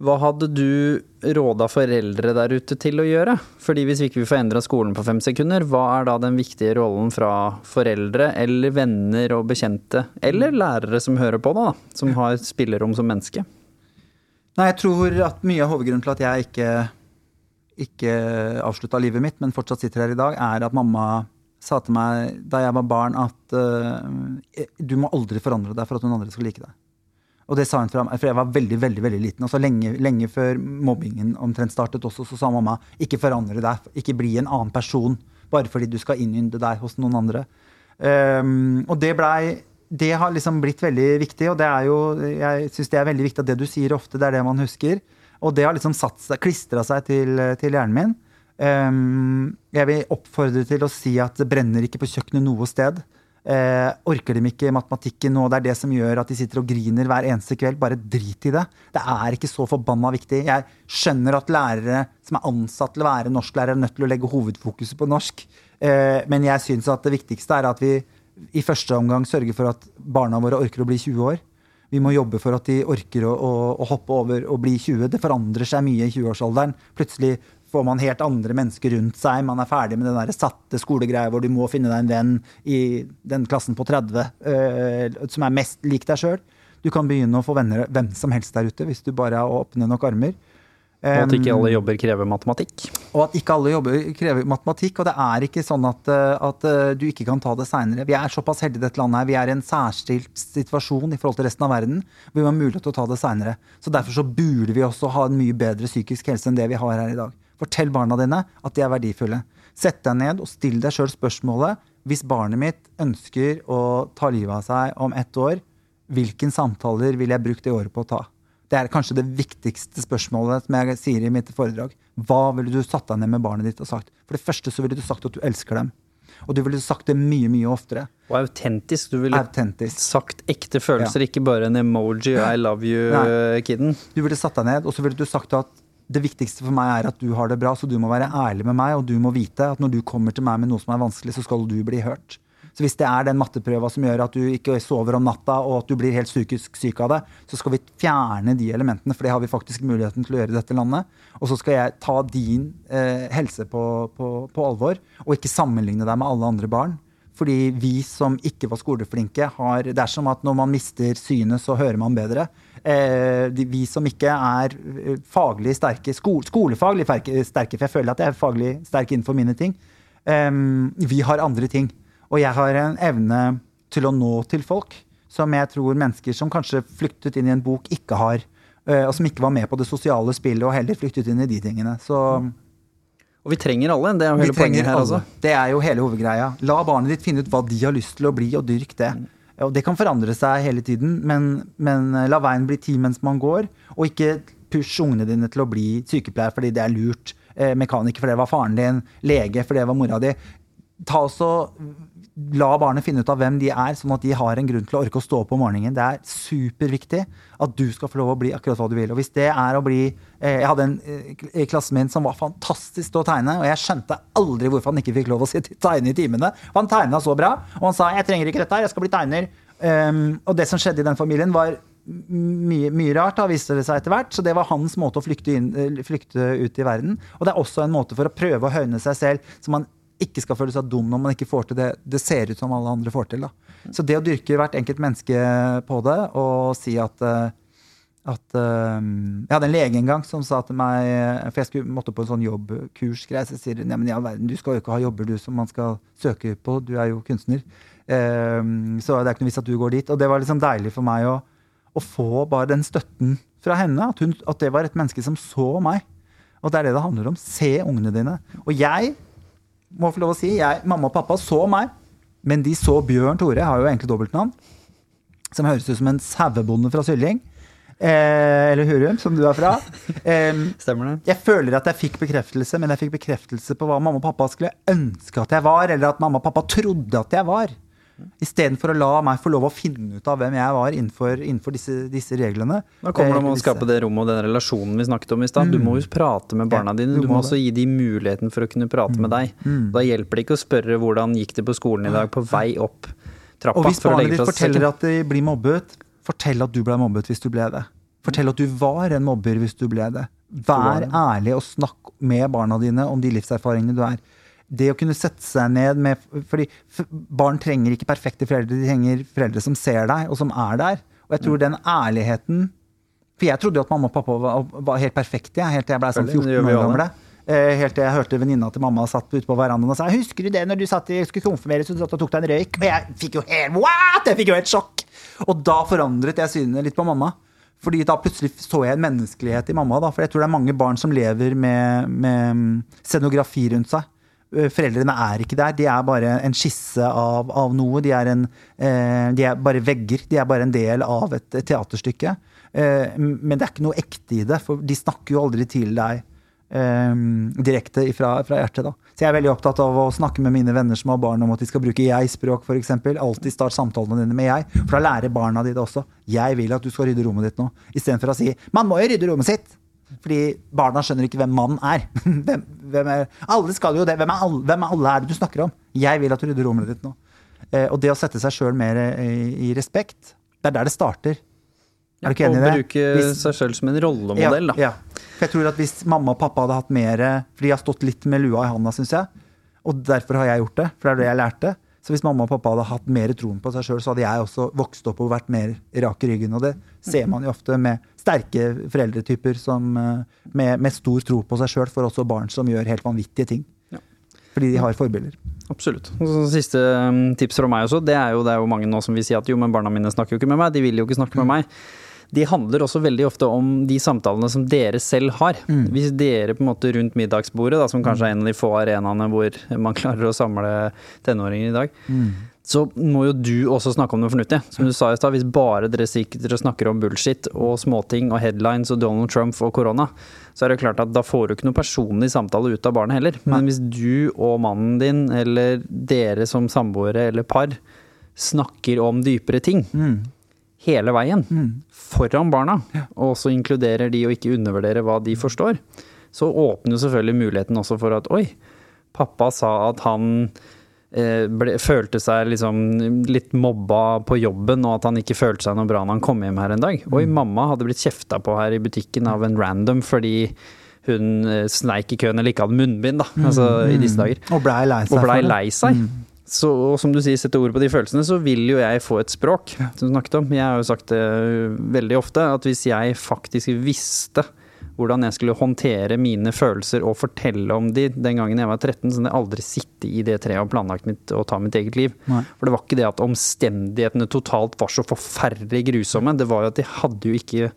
Hva hadde du råda foreldre der ute til å gjøre? Fordi hvis vi ikke får endra skolen på fem sekunder, hva er da den viktige rollen fra foreldre eller venner og bekjente, eller lærere som hører på, da, som har spillerom som menneske? Nei, jeg tror at mye av hovedgrunnen til at jeg ikke, ikke avslutta livet mitt, men fortsatt sitter her i dag, er at mamma sa til meg da jeg var barn at uh, du må aldri forandre deg for at noen andre skal like deg. Og det sa hun fra for jeg var veldig veldig, veldig liten. Og så lenge, lenge før mobbingen omtrent startet også, så sa mamma ikke forandre deg, ikke bli en annen person bare fordi du skal innynde deg hos noen andre. Um, og det blei det har liksom blitt veldig viktig, og det er jo, jeg syns det er veldig viktig at det du sier ofte, det er det man husker. Og det har liksom satt seg, klistra seg til, til hjernen min. Um, jeg vil oppfordre til å si at det brenner ikke på kjøkkenet noe sted. Eh, orker de ikke matematikken nå? Det er det som gjør at de sitter og griner hver eneste kveld. Bare drit i det. Det er ikke så forbanna viktig. Jeg skjønner at lærere som er ansatt til å være norsklærere, er nødt til å legge hovedfokuset på norsk. Eh, men jeg syns at det viktigste er at vi i første omgang sørger for at barna våre orker å bli 20 år. Vi må jobbe for at de orker å, å, å hoppe over og bli 20. Det forandrer seg mye i 20-årsalderen. Plutselig får man helt andre mennesker rundt seg. Man er ferdig med den der satte skolegreia hvor du må finne deg en venn i den klassen på 30 uh, som er mest lik deg sjøl. Du kan begynne å få venner hvem som helst der ute hvis du bare har åpne nok armer. Og at ikke Um, alle jobber krever matematikk. og at ikke alle jobber krever matematikk. Og det er ikke sånn at, eh, at eh, du ikke kan ta det seinere. Vi er såpass heldige i dette landet. her. Vi er i en særstilt situasjon i forhold til resten av verden. hvor Vi har mulighet til å ta det seinere. Så derfor så burde vi også ha en mye bedre psykisk helse enn det vi har her i dag. Fortell barna dine at de er verdifulle. Sett deg ned og still deg sjøl spørsmålet hvis barnet mitt ønsker å ta livet av seg om ett år, hvilken samtaler vil jeg bruke det året på å ta? Det er kanskje det viktigste spørsmålet som jeg sier i mitt foredrag. Hva ville du satt deg ned med barnet ditt og sagt? For det første så ville du sagt at du elsker dem. Og du ville sagt det mye, mye oftere. Og autentisk. Du ville Autentisk. sagt ekte følelser, ikke bare en emoji I love you-kiden. Du ville satt deg ned, og så ville du sagt at det viktigste for meg er at du har det bra, så du må være ærlig med meg, og du må vite at når du kommer til meg med noe som er vanskelig, så skal du bli hørt. Så hvis det er den matteprøva som gjør at du ikke sover om natta, og at du blir helt psykisk syk av det, så skal vi fjerne de elementene, for det har vi faktisk muligheten til å gjøre i dette landet. Og så skal jeg ta din eh, helse på, på, på alvor, og ikke sammenligne deg med alle andre barn. Fordi vi som ikke var skoleflinke, har Det er som at når man mister synet, så hører man bedre. Eh, de, vi som ikke er eh, faglig sterke, sko, skolefaglig sterke, for jeg føler at jeg er faglig sterk innenfor mine ting, um, vi har andre ting. Og jeg har en evne til å nå til folk som jeg tror mennesker som kanskje flyktet inn i en bok, ikke har. eh, og som ikke var med på det sosiale spillet og heller flyktet inn i de tingene. Så Og vi trenger alle. Det er jo hele poenget her, altså. Det er jo hele hovedgreia. La barnet ditt finne ut hva de har lyst til å bli, og dyrk det. Og det kan forandre seg hele tiden, men, men la veien bli tid mens man går. Og ikke push ungene dine til å bli sykepleier fordi det er lurt. Eh, mekaniker fordi det var faren din. Lege fordi det var mora di. Ta også, La barnet finne ut av hvem de er, sånn at de har en grunn til å orke å stå opp om morgenen. Det er superviktig at du skal få lov å bli akkurat hva du vil. Og hvis det er å bli eh, Jeg hadde en eh, i klassen min som var fantastisk til å tegne, og jeg skjønte aldri hvorfor han ikke fikk lov å tegne i timene. Han tegna så bra, og han sa 'jeg trenger ikke dette her, jeg skal bli tegner'. Um, og det som skjedde i den familien, var mye, mye rart, da, viste det seg etter hvert. Så det var hans måte å flykte, inn, eh, flykte ut i verden. Og det er også en måte for å prøve å høyne seg selv, så man ikke skal føle seg dum når man ikke får til det det ser ut som alle andre får til. Da. Så det å dyrke hvert enkelt menneske på det, og si at eh, at eh, Jeg hadde en lege en gang som sa til meg For jeg skulle, måtte på en sånn jobbkurs. Så sier hun ja, du skal jo ikke ha jobber du som man skal søke på. Du er jo kunstner. Eh, så det er ikke noe vits at du går dit. Og det var liksom deilig for meg å, å få bare den støtten fra henne. At, hun, at det var et menneske som så meg. Og det er det det handler om. Se ungene dine. Og jeg må få lov å si, jeg, mamma og pappa så meg, men de så Bjørn Tore, har jo egentlig dobbeltnavn, som høres ut som en sauebonde fra Sylling. Eh, eller Hurum, som du er fra. Eh, Stemmer det? jeg føler at jeg fikk bekreftelse, men jeg fikk bekreftelse på hva mamma og pappa skulle ønske at jeg var, eller at mamma og pappa trodde at jeg var. Istedenfor å la meg få lov å finne ut av hvem jeg var innenfor, innenfor disse, disse reglene. Da kommer det om Eh, å skape det rommet og den relasjonen vi snakket om i stad. Du må jo prate med barna dine. du Du må må også gi dem muligheten for å kunne prate med deg. Da hjelper det ikke å spørre hvordan gikk det på skolen i dag, på vei opp trappa. Og hvis barnet ditt forteller at de blir mobbet, fortell at du ble mobbet hvis du ble det. Fortell at du var en mobber hvis du ble det. Vær ærlig og snakk med barna dine om de livserfaringene du er. Det å kunne sette seg ned med fordi barn trenger ikke perfekte foreldre, de trenger foreldre som ser deg, og som er der. Og jeg tror den ærligheten For jeg trodde jo at mamma og pappa var, var helt perfekte, helt til jeg ble sånn Selvfølgelig, det gjør 14 år gammel. Eh, Helt til jeg hørte venninna til mamma satt ute på verandaen og sa 'Husker du det når du satt i, skulle konfirmeres og du satt og tok deg en røyk?' Og jeg fikk jo helt What?! Jeg fikk jo helt sjokk! Og da forandret jeg synet litt på mamma. Fordi da plutselig så jeg en menneskelighet i mamma. Da. For jeg tror det er mange barn som lever med, med mm, scenografi rundt seg. Eh, Foreldrene er ikke der. De er bare en skisse av, av noe. De er, en, eh, de er bare vegger. De er bare en del av et, et teaterstykke. Eh, men det er ikke noe ekte i det, for de snakker jo aldri til deg direkte fra, fra hjertet. da. Så jeg er veldig opptatt av å snakke med mine venner som har barn om at de skal bruke jeg-språk, f.eks. Alltid start samtalene dine med jeg, for da lærer barna dine det også. Jeg vil at du skal rydde rommet ditt nå, istedenfor å si 'man må jo rydde rommet sitt'. Fordi barna skjønner ikke hvem mannen er. Hvem, hvem er alle skal jo det. Hvem er, alle, hvem er alle er det du snakker om? Jeg vil at du rydder rommet ditt nå. Eh, og det å sette seg sjøl mer i, i respekt, det er der det starter. Er du ikke enig i det? Å bruke Hvis- seg selv som en rollemodell, da. ja. For jeg tror at hvis mamma og pappa hadde hatt mer For de har stått litt med lua i handa, syns jeg. Og derfor har jeg gjort det. For det er det jeg lærte. Så hvis mamma og pappa hadde hatt mer troen på seg sjøl, så hadde jeg også vokst opp og vært mer rak i ryggen. Og det ser man jo ofte med sterke foreldretyper som, eh, med, med stor tro på seg sjøl, for også barn som gjør helt vanvittige ting. Ja. Fordi de har forbilder. Absolutt. Og så Siste um, tips fra meg også, det er, jo, det er jo mange nå som vil si at jo, men barna mine snakker jo ikke med meg, de vil jo ikke snakke med meg. De handler også veldig ofte om de samtalene som dere selv har. Hvis dere på en måte rundt middagsbordet, da, som kanskje er en av de få arenaene hvor man klarer å samle tenåringer i dag, så må jo du også snakke om noe fornuftig. Som du sa i stad, hvis bare dere sitter og snakker om bullshit og småting og headlines og Donald Trump og korona, så er det klart at da får du ikke noe personlig samtale ut av barnet heller. Men hvis du og mannen din, eller dere som samboere eller par, snakker om dypere ting hele veien, foran barna, og også inkluderer de og ikke undervurderer hva de forstår, så åpner jo selvfølgelig muligheten også for at oi, pappa sa at han ble, følte seg liksom litt mobba på jobben, og at han ikke følte seg noe bra når han kom hjem her en dag. Oi, mamma hadde blitt kjefta på her i butikken av en random fordi hun eh, sneik i køen eller ikke hadde munnbind, da, altså i disse dager. Og blei lei seg. Og blei lei seg. Så, og som du sier, sette ord på de følelsene, så vil jo jeg få et språk, som du snakket om. Jeg har jo sagt det veldig ofte, at hvis jeg faktisk visste hvordan jeg skulle håndtere mine følelser og fortelle om de den gangen jeg var 13, så at jeg aldri sittet i det treet og planlagt mitt, og ta mitt eget liv. Nei. For det var ikke det at omstendighetene totalt var så forferdelig grusomme, det var jo at de hadde jo ikke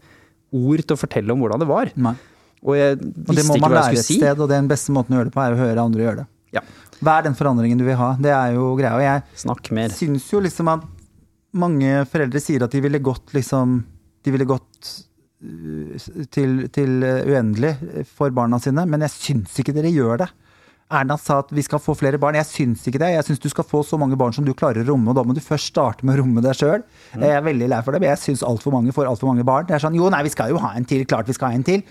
ord til å fortelle om hvordan det var. Nei. Og jeg visste Og det må ikke man hva jeg skulle si. sted, og den beste måten å gjøre det på, er å høre andre gjøre det. Ja. Hva er den forandringen du vil ha? Det er jo greia. Og jeg Snakk mer. syns jo liksom at mange foreldre sier at de ville gått liksom De ville gått til, til uh, uendelig for barna sine, men jeg syns ikke dere gjør det. Erna sa at vi skal få flere barn. Jeg syns ikke det. Jeg syns du skal få så mange barn som du klarer å romme, og da må du først starte med å romme deg sjøl. Mm. Jeg er veldig lei for det, men jeg syns altfor mange får altfor mange barn. Det er sånn jo, nei, vi skal jo ha en til. Klart vi skal ha en til.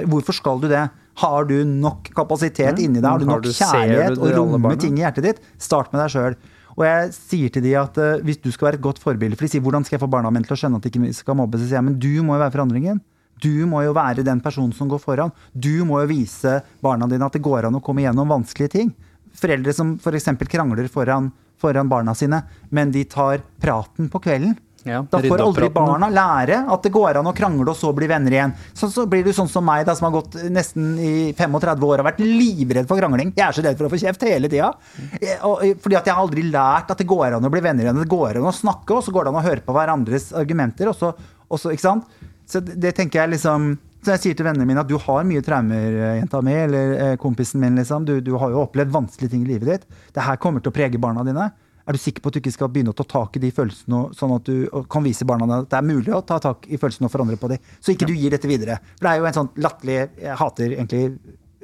Hvorfor skal du det? Har du nok kapasitet inni deg? Har du Mm. Nok kjærlighet å romme ting i hjertet ditt? Start med deg sjøl. Og jeg sier til de at uh, hvis du skal være et godt forbilde, for de sier hvordan skal jeg få barna mine til å skjønne at de ikke skal mobbe, så sier jeg men du må jo være forandringen. Du må jo være den personen som går foran. Du må jo vise barna dine at det går an å komme gjennom vanskelige ting. Foreldre som f.eks. krangler foran, foran barna sine, men de tar praten på kvelden. Ja, Da får aldri barna lære at det går an å krangle og så bli venner igjen. Så, så blir du sånn som meg, da, som har gått nesten i 35 år og vært livredd for krangling. Jeg er så redd for å få kjeft hele tida. Eh, Fordi at jeg har aldri lært at det går an å bli venner igjen. Det går an å snakke, og så går det an å høre på hverandres argumenter. Og så, og så, ikke sant? Så det, tenker jeg liksom så jeg sier til vennene mine at du har mye traumer, eh, jenta mi, eller eh, kompisen min, liksom. Du, du har jo opplevd vanskelige ting i livet ditt. Det her kommer til å prege barna dine. Er du sikker på at du ikke skal begynne å ta tak i de følelsene, sånn at du kan vise barna dine at det er mulig å ta tak i følelsene og forandre på dem? Så ikke du gir dette videre. For det er jo en sånn latterlig Jeg hater egentlig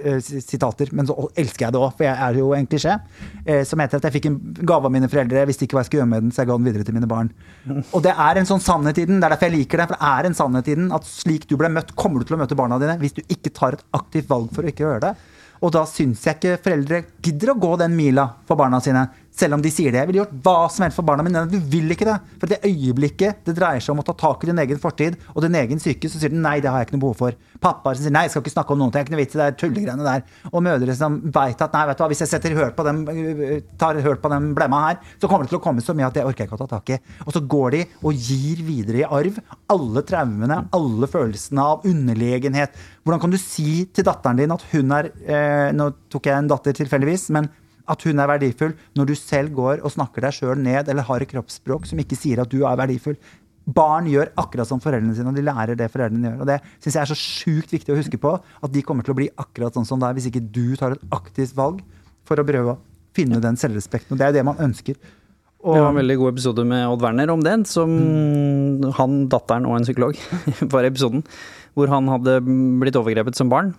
eh, sitater, men så elsker jeg det òg, for jeg er jo en klisjé. eh, Som heter at jeg fikk en gave av mine foreldre, jeg visste ikke hva jeg skulle gjøre med den, så jeg ga den videre til mine barn. Og det er en sånn sannhet i den. Det er derfor jeg liker det. For det er en sannhet i den at slik du ble møtt, kommer du til å møte barna dine hvis du ikke tar et aktivt valg for å ikke gjøre det. Og da syns jeg ikke foreldre gidder å gå den mila for barna sine. Selv om de sier det. Jeg ville gjort hva som helst for barna mine. Du vil ikke det. For det øyeblikket det dreier seg om å ta tak i din egen fortid og din egen psyke, så sier du nei, det har jeg ikke noe behov for. Pappaer som sier nei, jeg skal ikke snakke om noen ting, jeg har ikke noe vits i det tullegreiene der. Og mødre som veit at nei, vet du hva, hvis jeg setter høl på dem, tar høl på den blemma her, så kommer det til å komme så mye at det orker jeg ikke å ta tak i. Og så går de og gir videre i arv alle traumene, alle følelsene av underlegenhet. Hvordan kan du si til datteren din at hun er eh, Nå tok jeg en datter tilfeldigvis, men at hun er verdifull, når du selv går og snakker deg sjøl ned eller har et kroppsspråk som ikke sier at du er verdifull. Barn gjør akkurat som foreldrene sine, og de lærer det foreldrene gjør. Og det syns jeg er så sjukt viktig å huske på, at de kommer til å bli akkurat sånn som deg hvis ikke du tar et aktivt valg for å prøve å finne den selvrespekten. Og det er jo det man ønsker. Og, Vi har en veldig god episode med Odd Werner om den, som han, datteren og en psykolog var i episoden, hvor han hadde blitt overgrepet som barn.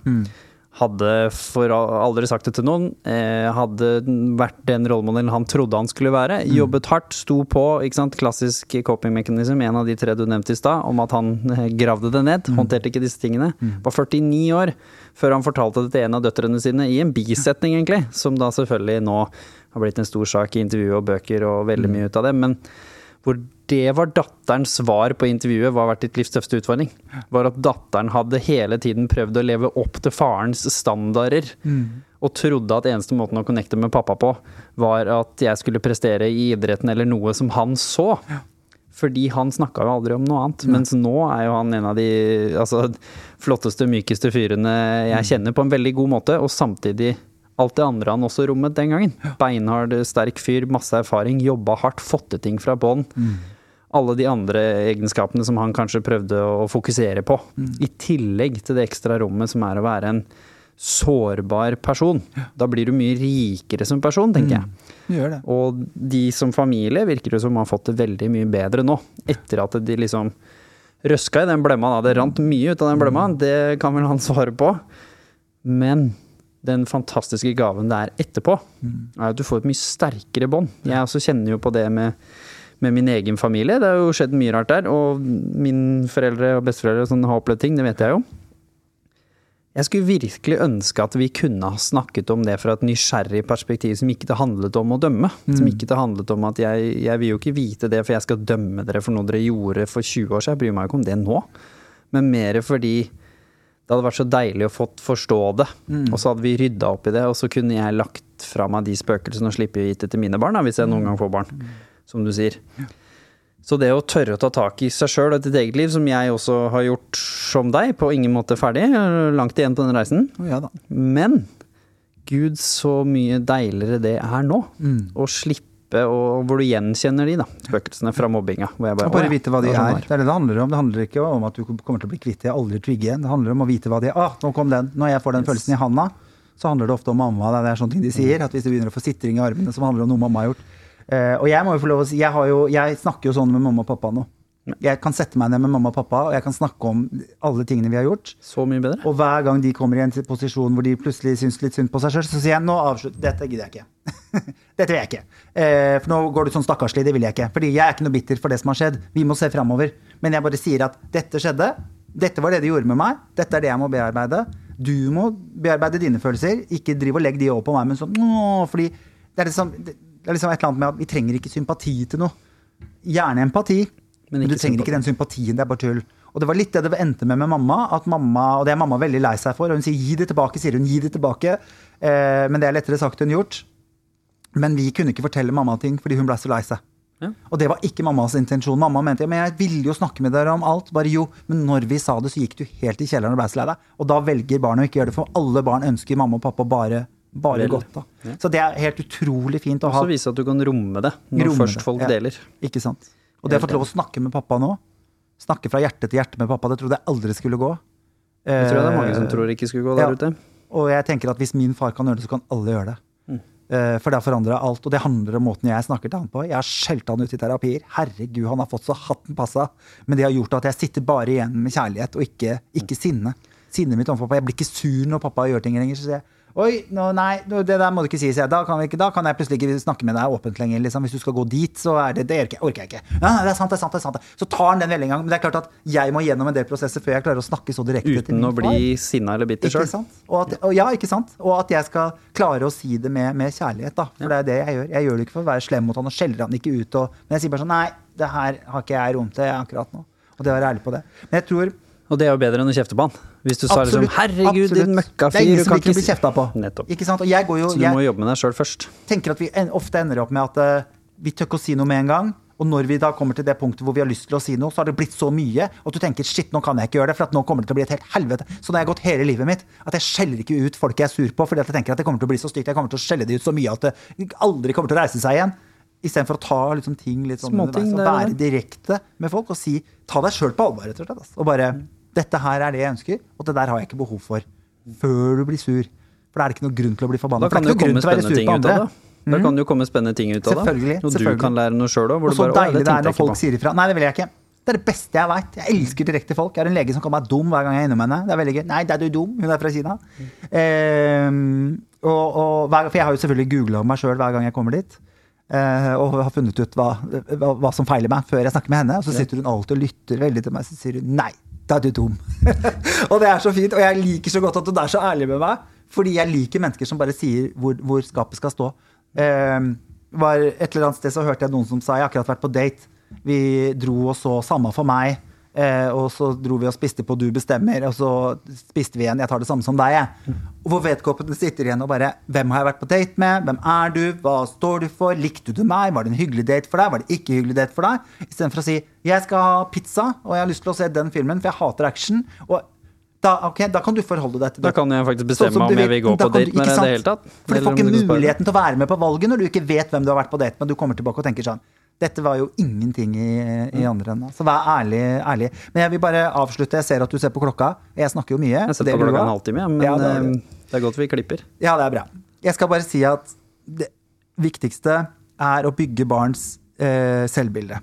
Hadde for aldri sagt det til noen. Eh, hadde vært den rollemodellen han trodde han skulle være. Jobbet hardt, sto på. ikke sant? Klassisk coping mechanism, en av de tre du nevnte i stad, om at han eh, gravde det ned. Håndterte ikke disse tingene. Var 49 år før han fortalte det til en av døtrene sine, i en bisetning egentlig, som da selvfølgelig nå har blitt en stor sak i intervju og bøker og veldig mye ut av det. men hvor det var datterens svar på intervjuet, hva har vært ditt livs tøffeste utfordring? Var at datteren hadde hele tiden prøvd å leve opp til farens standarder. Og trodde at eneste måten å connecte med pappa på, var at jeg skulle prestere i idretten eller noe som han så. Fordi han snakka jo aldri om noe annet. Mens nå er jo han en av de altså, flotteste, mykeste fyrene jeg kjenner på en veldig god måte, og samtidig alt det andre han også rommet den gangen. Beinhard, sterk fyr, masse erfaring, jobba hardt, fått til ting fra bånn. Alle de andre egenskapene som han kanskje prøvde å fokusere på. I tillegg til det ekstra rommet som er å være en sårbar person. Da blir du mye rikere som person, tenker jeg. Gjør det. Og de som familie virker det som har fått det veldig mye bedre nå. Etter at de liksom røska i den blemma. Da. Det rant mye ut av den blemma, det kan vel han svare på. Men den fantastiske gaven det er etterpå, er at du får et mye sterkere bånd. Jeg også kjenner jo på det med, med min egen familie. Det har jo skjedd mye rart der. Og min foreldre og besteforeldre sånn, har opplevd ting, det vet jeg jo. Jeg skulle virkelig ønske at vi kunne ha snakket om det fra et nysgjerrig perspektiv som ikke det handlet om å dømme. Som ikke det handlet om at jeg, jeg vil jo ikke vite det, for jeg skal dømme dere for noe dere gjorde for 20 år siden. Jeg bryr meg ikke om det nå. Men mer fordi det hadde vært så deilig å fått forstå det. Og så hadde vi rydda opp i det, og så kunne jeg lagt fra meg de spøkelsene og slippe å gi det til mine barn, da, hvis jeg noen gang får barn. Som du sier. Så det å tørre å ta tak i seg sjøl og et eget liv, som jeg også har gjort som deg, på ingen måte ferdig, er langt igjen på den reisen, Å, ja men gud, så mye deiligere det er nå. Å slippe, og hvor du gjenkjenner de, da, spøkelsene fra mobbinga. Hvor jeg bare, Og bare ja, vite hva de det er. sånn Det er det det handler om. Det handler ikke om at du kommer til å bli kvitt det, aldri trygge igjen. Det handler om å vite hva de er. Ah, nå kom den. Når jeg får den følelsen i handa, så handler det ofte om mamma. Det er sånne ting de sier. At hvis du begynner å få sitring i armene som handler om noe mamma har gjort. Eh, og jeg må jo få lov å si, jeg, har jo, jeg snakker jo sånn med mamma og pappa nå. Jeg kan sette meg ned med mamma og pappa, og jeg kan snakke om alle tingene vi har gjort. Så mye bedre. Og hver gang de kommer i en posisjon hvor de plutselig syns litt synd på seg sjøl, så sier jeg nå avslutt. Dette gidder jeg ikke. Dette vil jeg ikke. Uh, for nå går du sånn stakkarslig. Det vil jeg ikke. Fordi jeg er ikke noe bitter for det som har skjedd. Vi må se framover. Men jeg bare sier at dette skjedde. Dette var det de gjorde med meg. Dette er det jeg må bearbeide. Du må bearbeide dine følelser. Ikke driv og legg de over på meg. Men sånn, fordi det er, liksom, det er liksom et eller annet med at vi trenger ikke sympati til noe. Gjerne empati, Men men, du trenger ikke den sympatien. Det er bare tull. Og det var litt det det endte med med mamma. At mamma, Og det er mamma veldig lei seg for. Og hun sier 'gi det tilbake', sier hun. Gi det tilbake. Eh, men det er lettere sagt enn gjort. Men vi kunne ikke fortelle mamma ting fordi hun ble så lei seg. Ja. Og det var ikke mammas intensjon. Mamma mente ja, men jeg ville jo snakke med dere om alt. Bare jo, men når vi sa det, så gikk du helt i kjelleren og ble så lei deg. Og da velger barnet å ikke gjøre det, for alle barn ønsker mamma og pappa bare, bare Vel. godt. da. Så det er helt utrolig fint å ha. også vise at du kan romme det, når Romme først det, folk ja. deler. Ikke sant. Og det å få lov å snakke med pappa nå, snakke fra hjerte til hjerte med pappa, det trodde jeg aldri skulle gå. Det tror jeg det er mange som Eh, tror ikke skulle gå der ja. ute. Og jeg tenker at hvis min far kan gjøre det, så kan alle gjøre det. Mm. Eh, For det har forandra alt. Og det handler om måten jeg snakker til han på. Jeg har skjelt han ut i terapier. Herregud, han har fått så hatten passa. Men det har gjort at jeg sitter bare igjen med kjærlighet, og ikke, ikke sinne. Sinnet mitt overfor pappa. Jeg blir ikke sur når pappa gjør ting lenger. Så sier jeg Oi, no, nei, det der må du ikke si. sier jeg. Da kan, vi ikke, da kan jeg plutselig ikke snakke med deg åpent lenger. Liksom. Hvis du skal gå dit, så er det Det orker jeg, ikke. Ja, det er sant, det er sant. det er sant. Så tar han den veldig en gang. Men det er klart at jeg må gjennom en del prosesser før jeg klarer å snakke så direkte Uten å bli sinna eller bitter sjøl. ja, ikke sant? Og at jeg skal klare å si det med, med kjærlighet. da. For det er det jeg gjør. Jeg gjør det ikke for å være slem mot han og skjeller han ikke ut. Og, men jeg sier bare sånn Nei, det her har ikke jeg rom til akkurat nå. Og det å være ærlig på det. Men jeg tror Og det er jo bedre enn å kjefte på han. Hvis du sa liksom absolutt 'herregud, din absolutt, møkkafyr', Det er ingen du kan ikke bli si-» kjefta på. Nettopp. Ikke sant? Jeg går jo Så du må jobbe med deg sjøl først. tenker at vi ofte ender opp med at uh, vi tør ikke å si noe med en gang. Og når vi da kommer til det punktet hvor vi har lyst til å si noe, så har det blitt så mye at du tenker shit, nå kan jeg ikke gjøre det, for nå kommer det til å bli et helt helvete. Så nå har jeg gått hele livet mitt at jeg skjeller ikke ut folk jeg er sur på, fordi at jeg tenker at det kommer til å bli så stygt. Jeg kommer til å skjelle de ut så mye at det aldri kommer til å reise seg igjen. Istedenfor å ta liksom ting litt sånn Småting, underveis og være direkte med folk og si ta deg sjøl på alvor, rett og slett. Og bare dette her er det jeg ønsker, og det der har jeg ikke behov for. Før du blir sur. For det er ikke noe grunn til å bli forbanna. Da kan det er ikke noe grunn til å være sur på andre. det. Da kan det jo komme spennende ting ut av det. Selvfølgelig, Og du kan lære noe sjøl òg. Og så deilig det er når folk sier ifra. Nei, det vil jeg ikke. Det er det beste jeg veit. Jeg elsker direkte folk. Jeg har en lege som kaller meg dum hver gang jeg er innom henne. Det er veldig gøy. Nei, det er du dum. Hun er fra Kina. Ehm, og, og, for jeg har jo selvfølgelig googla meg sjøl hver gang jeg kommer dit. Uh, og har funnet ut hva, hva, hva som feiler meg, før jeg snakker med henne. Og så sitter hun alltid og lytter veldig til meg, så sier hun nei, da er du dum. og det er så fint. Og jeg liker så godt at du er så ærlig med meg, fordi jeg liker mennesker som bare sier hvor, hvor skapet skal stå. Eh, var et eller annet sted så hørte jeg noen som sa jeg har akkurat vært på date. Vi dro og så samme for meg. Eh, og så dro vi og spiste på Du bestemmer, og så spiste vi igjen Jeg tar det samme som deg, jeg. Og hvor vedkommende sitter igjen og bare Hvem har jeg vært på date med? Hvem er du? Hva står du for? Likte du meg? Var det en hyggelig date for deg? Var det ikke hyggelig date for deg? Istedenfor å si Jeg skal ha pizza, og jeg har lyst til å se den filmen, for jeg hater action. Og da, okay, da kan du forholde deg til det. Da kan jeg faktisk Sånn bestemme sånn om jeg vil. gå på date med deg i det hele tatt. For du får ikke muligheten til å være med på valget når du ikke vet hvem du har vært på date med. Du kommer tilbake og tenker sånn Dette var jo ingenting i, Mm. i andre enden. Så vær ærlig, ærlig. Men jeg vil bare avslutte. Jeg ser at du ser på klokka. Jeg snakker jo mye. Jeg det setter på klokka en halvtime, men Ja, det er det. eh, er godt vi klipper. Ja, det er bra. Jeg skal bare si at det viktigste er å bygge barns eh, selvbilde.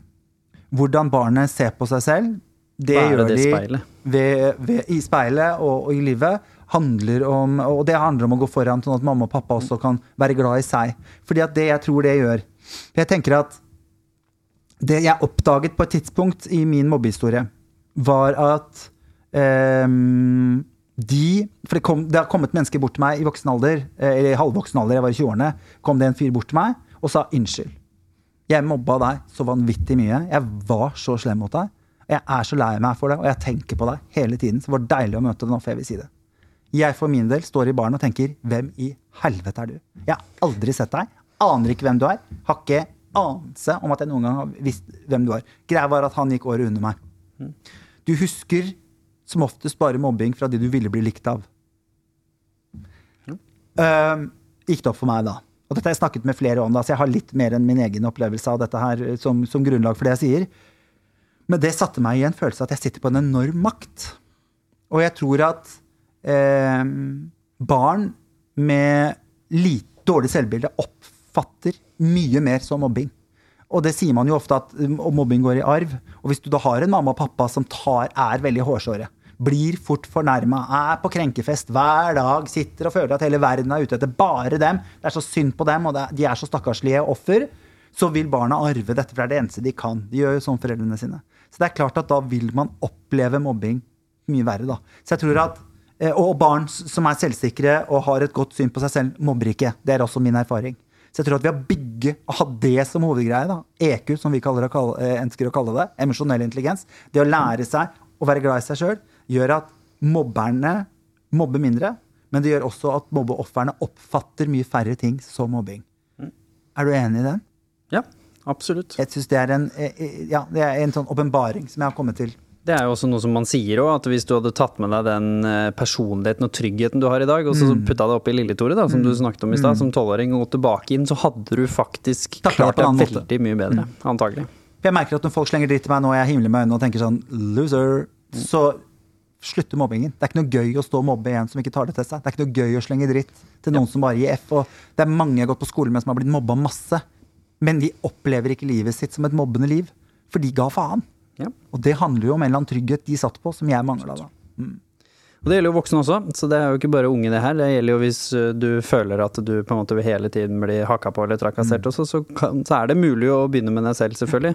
Hvordan barnet ser på seg selv, det gjør det de speilet. ved, ved, i speilet og, og i livet. Handler om, og det handler om å gå foran, sånn at mamma og pappa også kan være glad i seg. Fordi at det jeg tror det gjør Jeg tenker at det jeg oppdaget på et tidspunkt i min mobbehistorie, var at ehm, de For det, kom, det har kommet mennesker bort til meg i voksen alder, eh, eller i halvvoksen alder, jeg var i 20-årene, kom det en fyr bort til meg og sa unnskyld. Jeg mobba deg så vanvittig mye. Jeg var så slem mot deg. Jeg er så lei meg for det, og jeg tenker på deg hele tiden. Så det var deilig å møte deg nå, for jeg vil si det. Jeg for min del står i baren og tenker hvem i helvete er du? Jeg har aldri sett deg. Aner ikke hvem du er. Har ikke anelse om at jeg noen gang har visst hvem du var. Greia var at han gikk året under meg. Du husker som oftest bare mobbing fra de du ville bli likt av. Uh, gikk det opp for meg da. Og dette har jeg snakket med flere om, da, så jeg har litt mer enn min egen opplevelse av dette her eh, som, som grunnlag for det jeg sier. Men det satte meg i en følelse av at jeg sitter på en enorm makt. Og jeg tror at eh, barn med lite dårlig selvbilde oppfatter mye mer som mobbing. Og det sier man jo ofte at um, mobbing går i arv. Og hvis du da har en mamma og pappa som tar, er veldig hårsåre, blir fort fornærma, er på krenkefest hver dag, sitter og føler at hele verden er ute etter bare dem, det er så synd på dem, og det, de er så stakkarslige offer, så vil barna arve dette, for det er det eneste de kan. De gjør jo sånn foreldrene sine. Så det er klart at da vil man oppleve mobbing mye verre, da. Så jeg tror at eh, Og barn som er selvsikre og har et godt syn på seg selv, mobber ikke. Det er også min erfaring. Så jeg tror at ved å bygge og ha det som hovedgreie, da, EQ, som vi kaller kalle, eh, ønsker å kalle det, emosjonell intelligens, det å lære seg å være glad i seg sjøl, gjør at mobberne mobber mindre. Men det gjør også at mobbeofrene oppfatter mye færre ting som mobbing. Er du enig i den? Ja, absolutt. Jeg synes det er en, eh, eh, ja, det er en sånn åpenbaring som jeg har kommet til. Det er jo også noe som man sier òg, at hvis du hadde tatt med deg den eh, personligheten og tryggheten du har i dag, og så Mm. putta det opp i Lille-Tore, da, som du snakket om i stad, som tolvåring, og gått tilbake inn, så hadde du faktisk Taklet det klart deg måte. veldig mye bedre. Antagelig. Jeg merker at når folk slenger dritt til meg nå, og jeg himler med øynene og tenker sånn loser, så slutter mobbingen. Det er ikke noe gøy å stå og mobbe en som ikke tar det til seg. Det er ikke noe gøy å slenge dritt til noen som bare gir F. Og det er mange jeg har gått på skole med som har blitt mobba masse. Men de opplever ikke livet sitt som et mobbende liv. For de ga faen. Ja. Og det handler jo om en eller annen trygghet de satt på, som jeg mangla da. Og det gjelder jo voksne også, så det er jo ikke bare unge det her. Det gjelder jo hvis uh, du føler at du på en måte hele tiden blir haka på eller trakassert også, så, kan, så er det mulig å begynne med deg selv, selvfølgelig.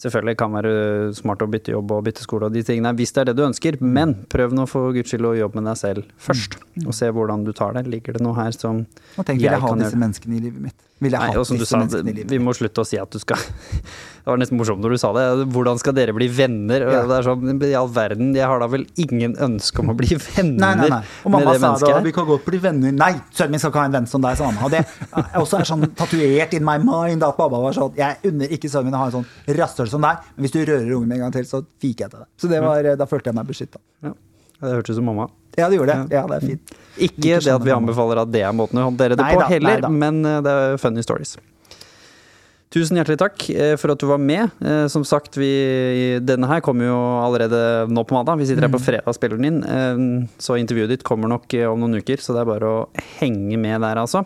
Selvfølgelig kan være smart å bytte jobb og bytte skole og de tingene, hvis det er det du ønsker, men prøv nå for guds skyld å jobbe med deg selv først, og se hvordan du tar det. Ligger det noe her som Og tenk, vil jeg ha disse menneskene i livet mitt? Vil jeg ha disse sa, menneskene i livet vi må slutte å si at du skal Det var nesten morsomt når du sa det. Hvordan skal dere bli venner? Ja. Det er sånn, I all verden, jeg har da vel ingen ønske om å bli venner Nei, nei, nei. Og mamma sa det, og vi kan godt bli venner. Nei, sønnen min skal ikke ha en venn som deg, sa mamma. Og det er også sånn tatovert in my mind at mamma var sånn Jeg unner ikke sønnen min å ha en sånn rasshøl som deg, men hvis du rører ungen min en gang til, så fiker jeg til deg. Så det var, da følte jeg meg beskytta. Ja. Det hørtes ut som mamma. Ja, det gjorde det. Ja, det er fint. Ikke ikke det at vi anbefaler at det er måten å håndtere det Nei på da, heller, nei men eh, det er funny stories. Tusen hjertelig takk eh, for at du var med. Eh, Som sagt, vi, denne her kommer jo allerede nå på mandag. Vi sitter her på Mm. fredag og spiller den inn. eh, Så intervjuet ditt kommer nok om noen uker, så det er bare å henge med der, altså.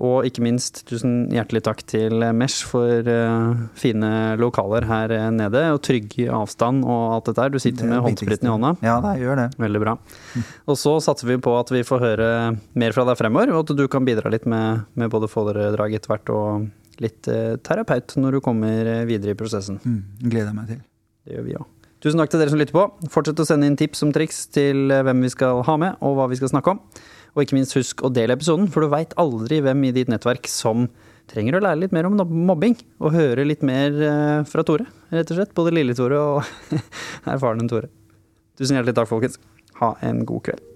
Og ikke minst tusen hjertelig takk til Mesh for uh, fine lokaler her nede, og trygg avstand og alt dette her. Du sitter er med håndspriten i hånda. Ja, det gjør det. Veldig bra. Og så satser vi på at vi får høre mer fra deg fremover, og at du kan bidra litt med, med både foredrag etter hvert og litt eh, terapeut når du kommer eh, videre i prosessen. Mm, gleder jeg meg til. Det gjør vi òg. Tusen takk til dere som lytter på. Fortsett å sende inn tips om triks til eh, hvem vi skal ha med, og hva vi skal snakke om. Og ikke minst husk å dele episoden, for du veit aldri hvem i ditt nettverk som trenger å lære litt mer om mobbing, og høre litt mer fra Tore, rett og slett. Både lille Tore og erfarne Tore. Tusen hjertelig takk, folkens. Ha en god kveld.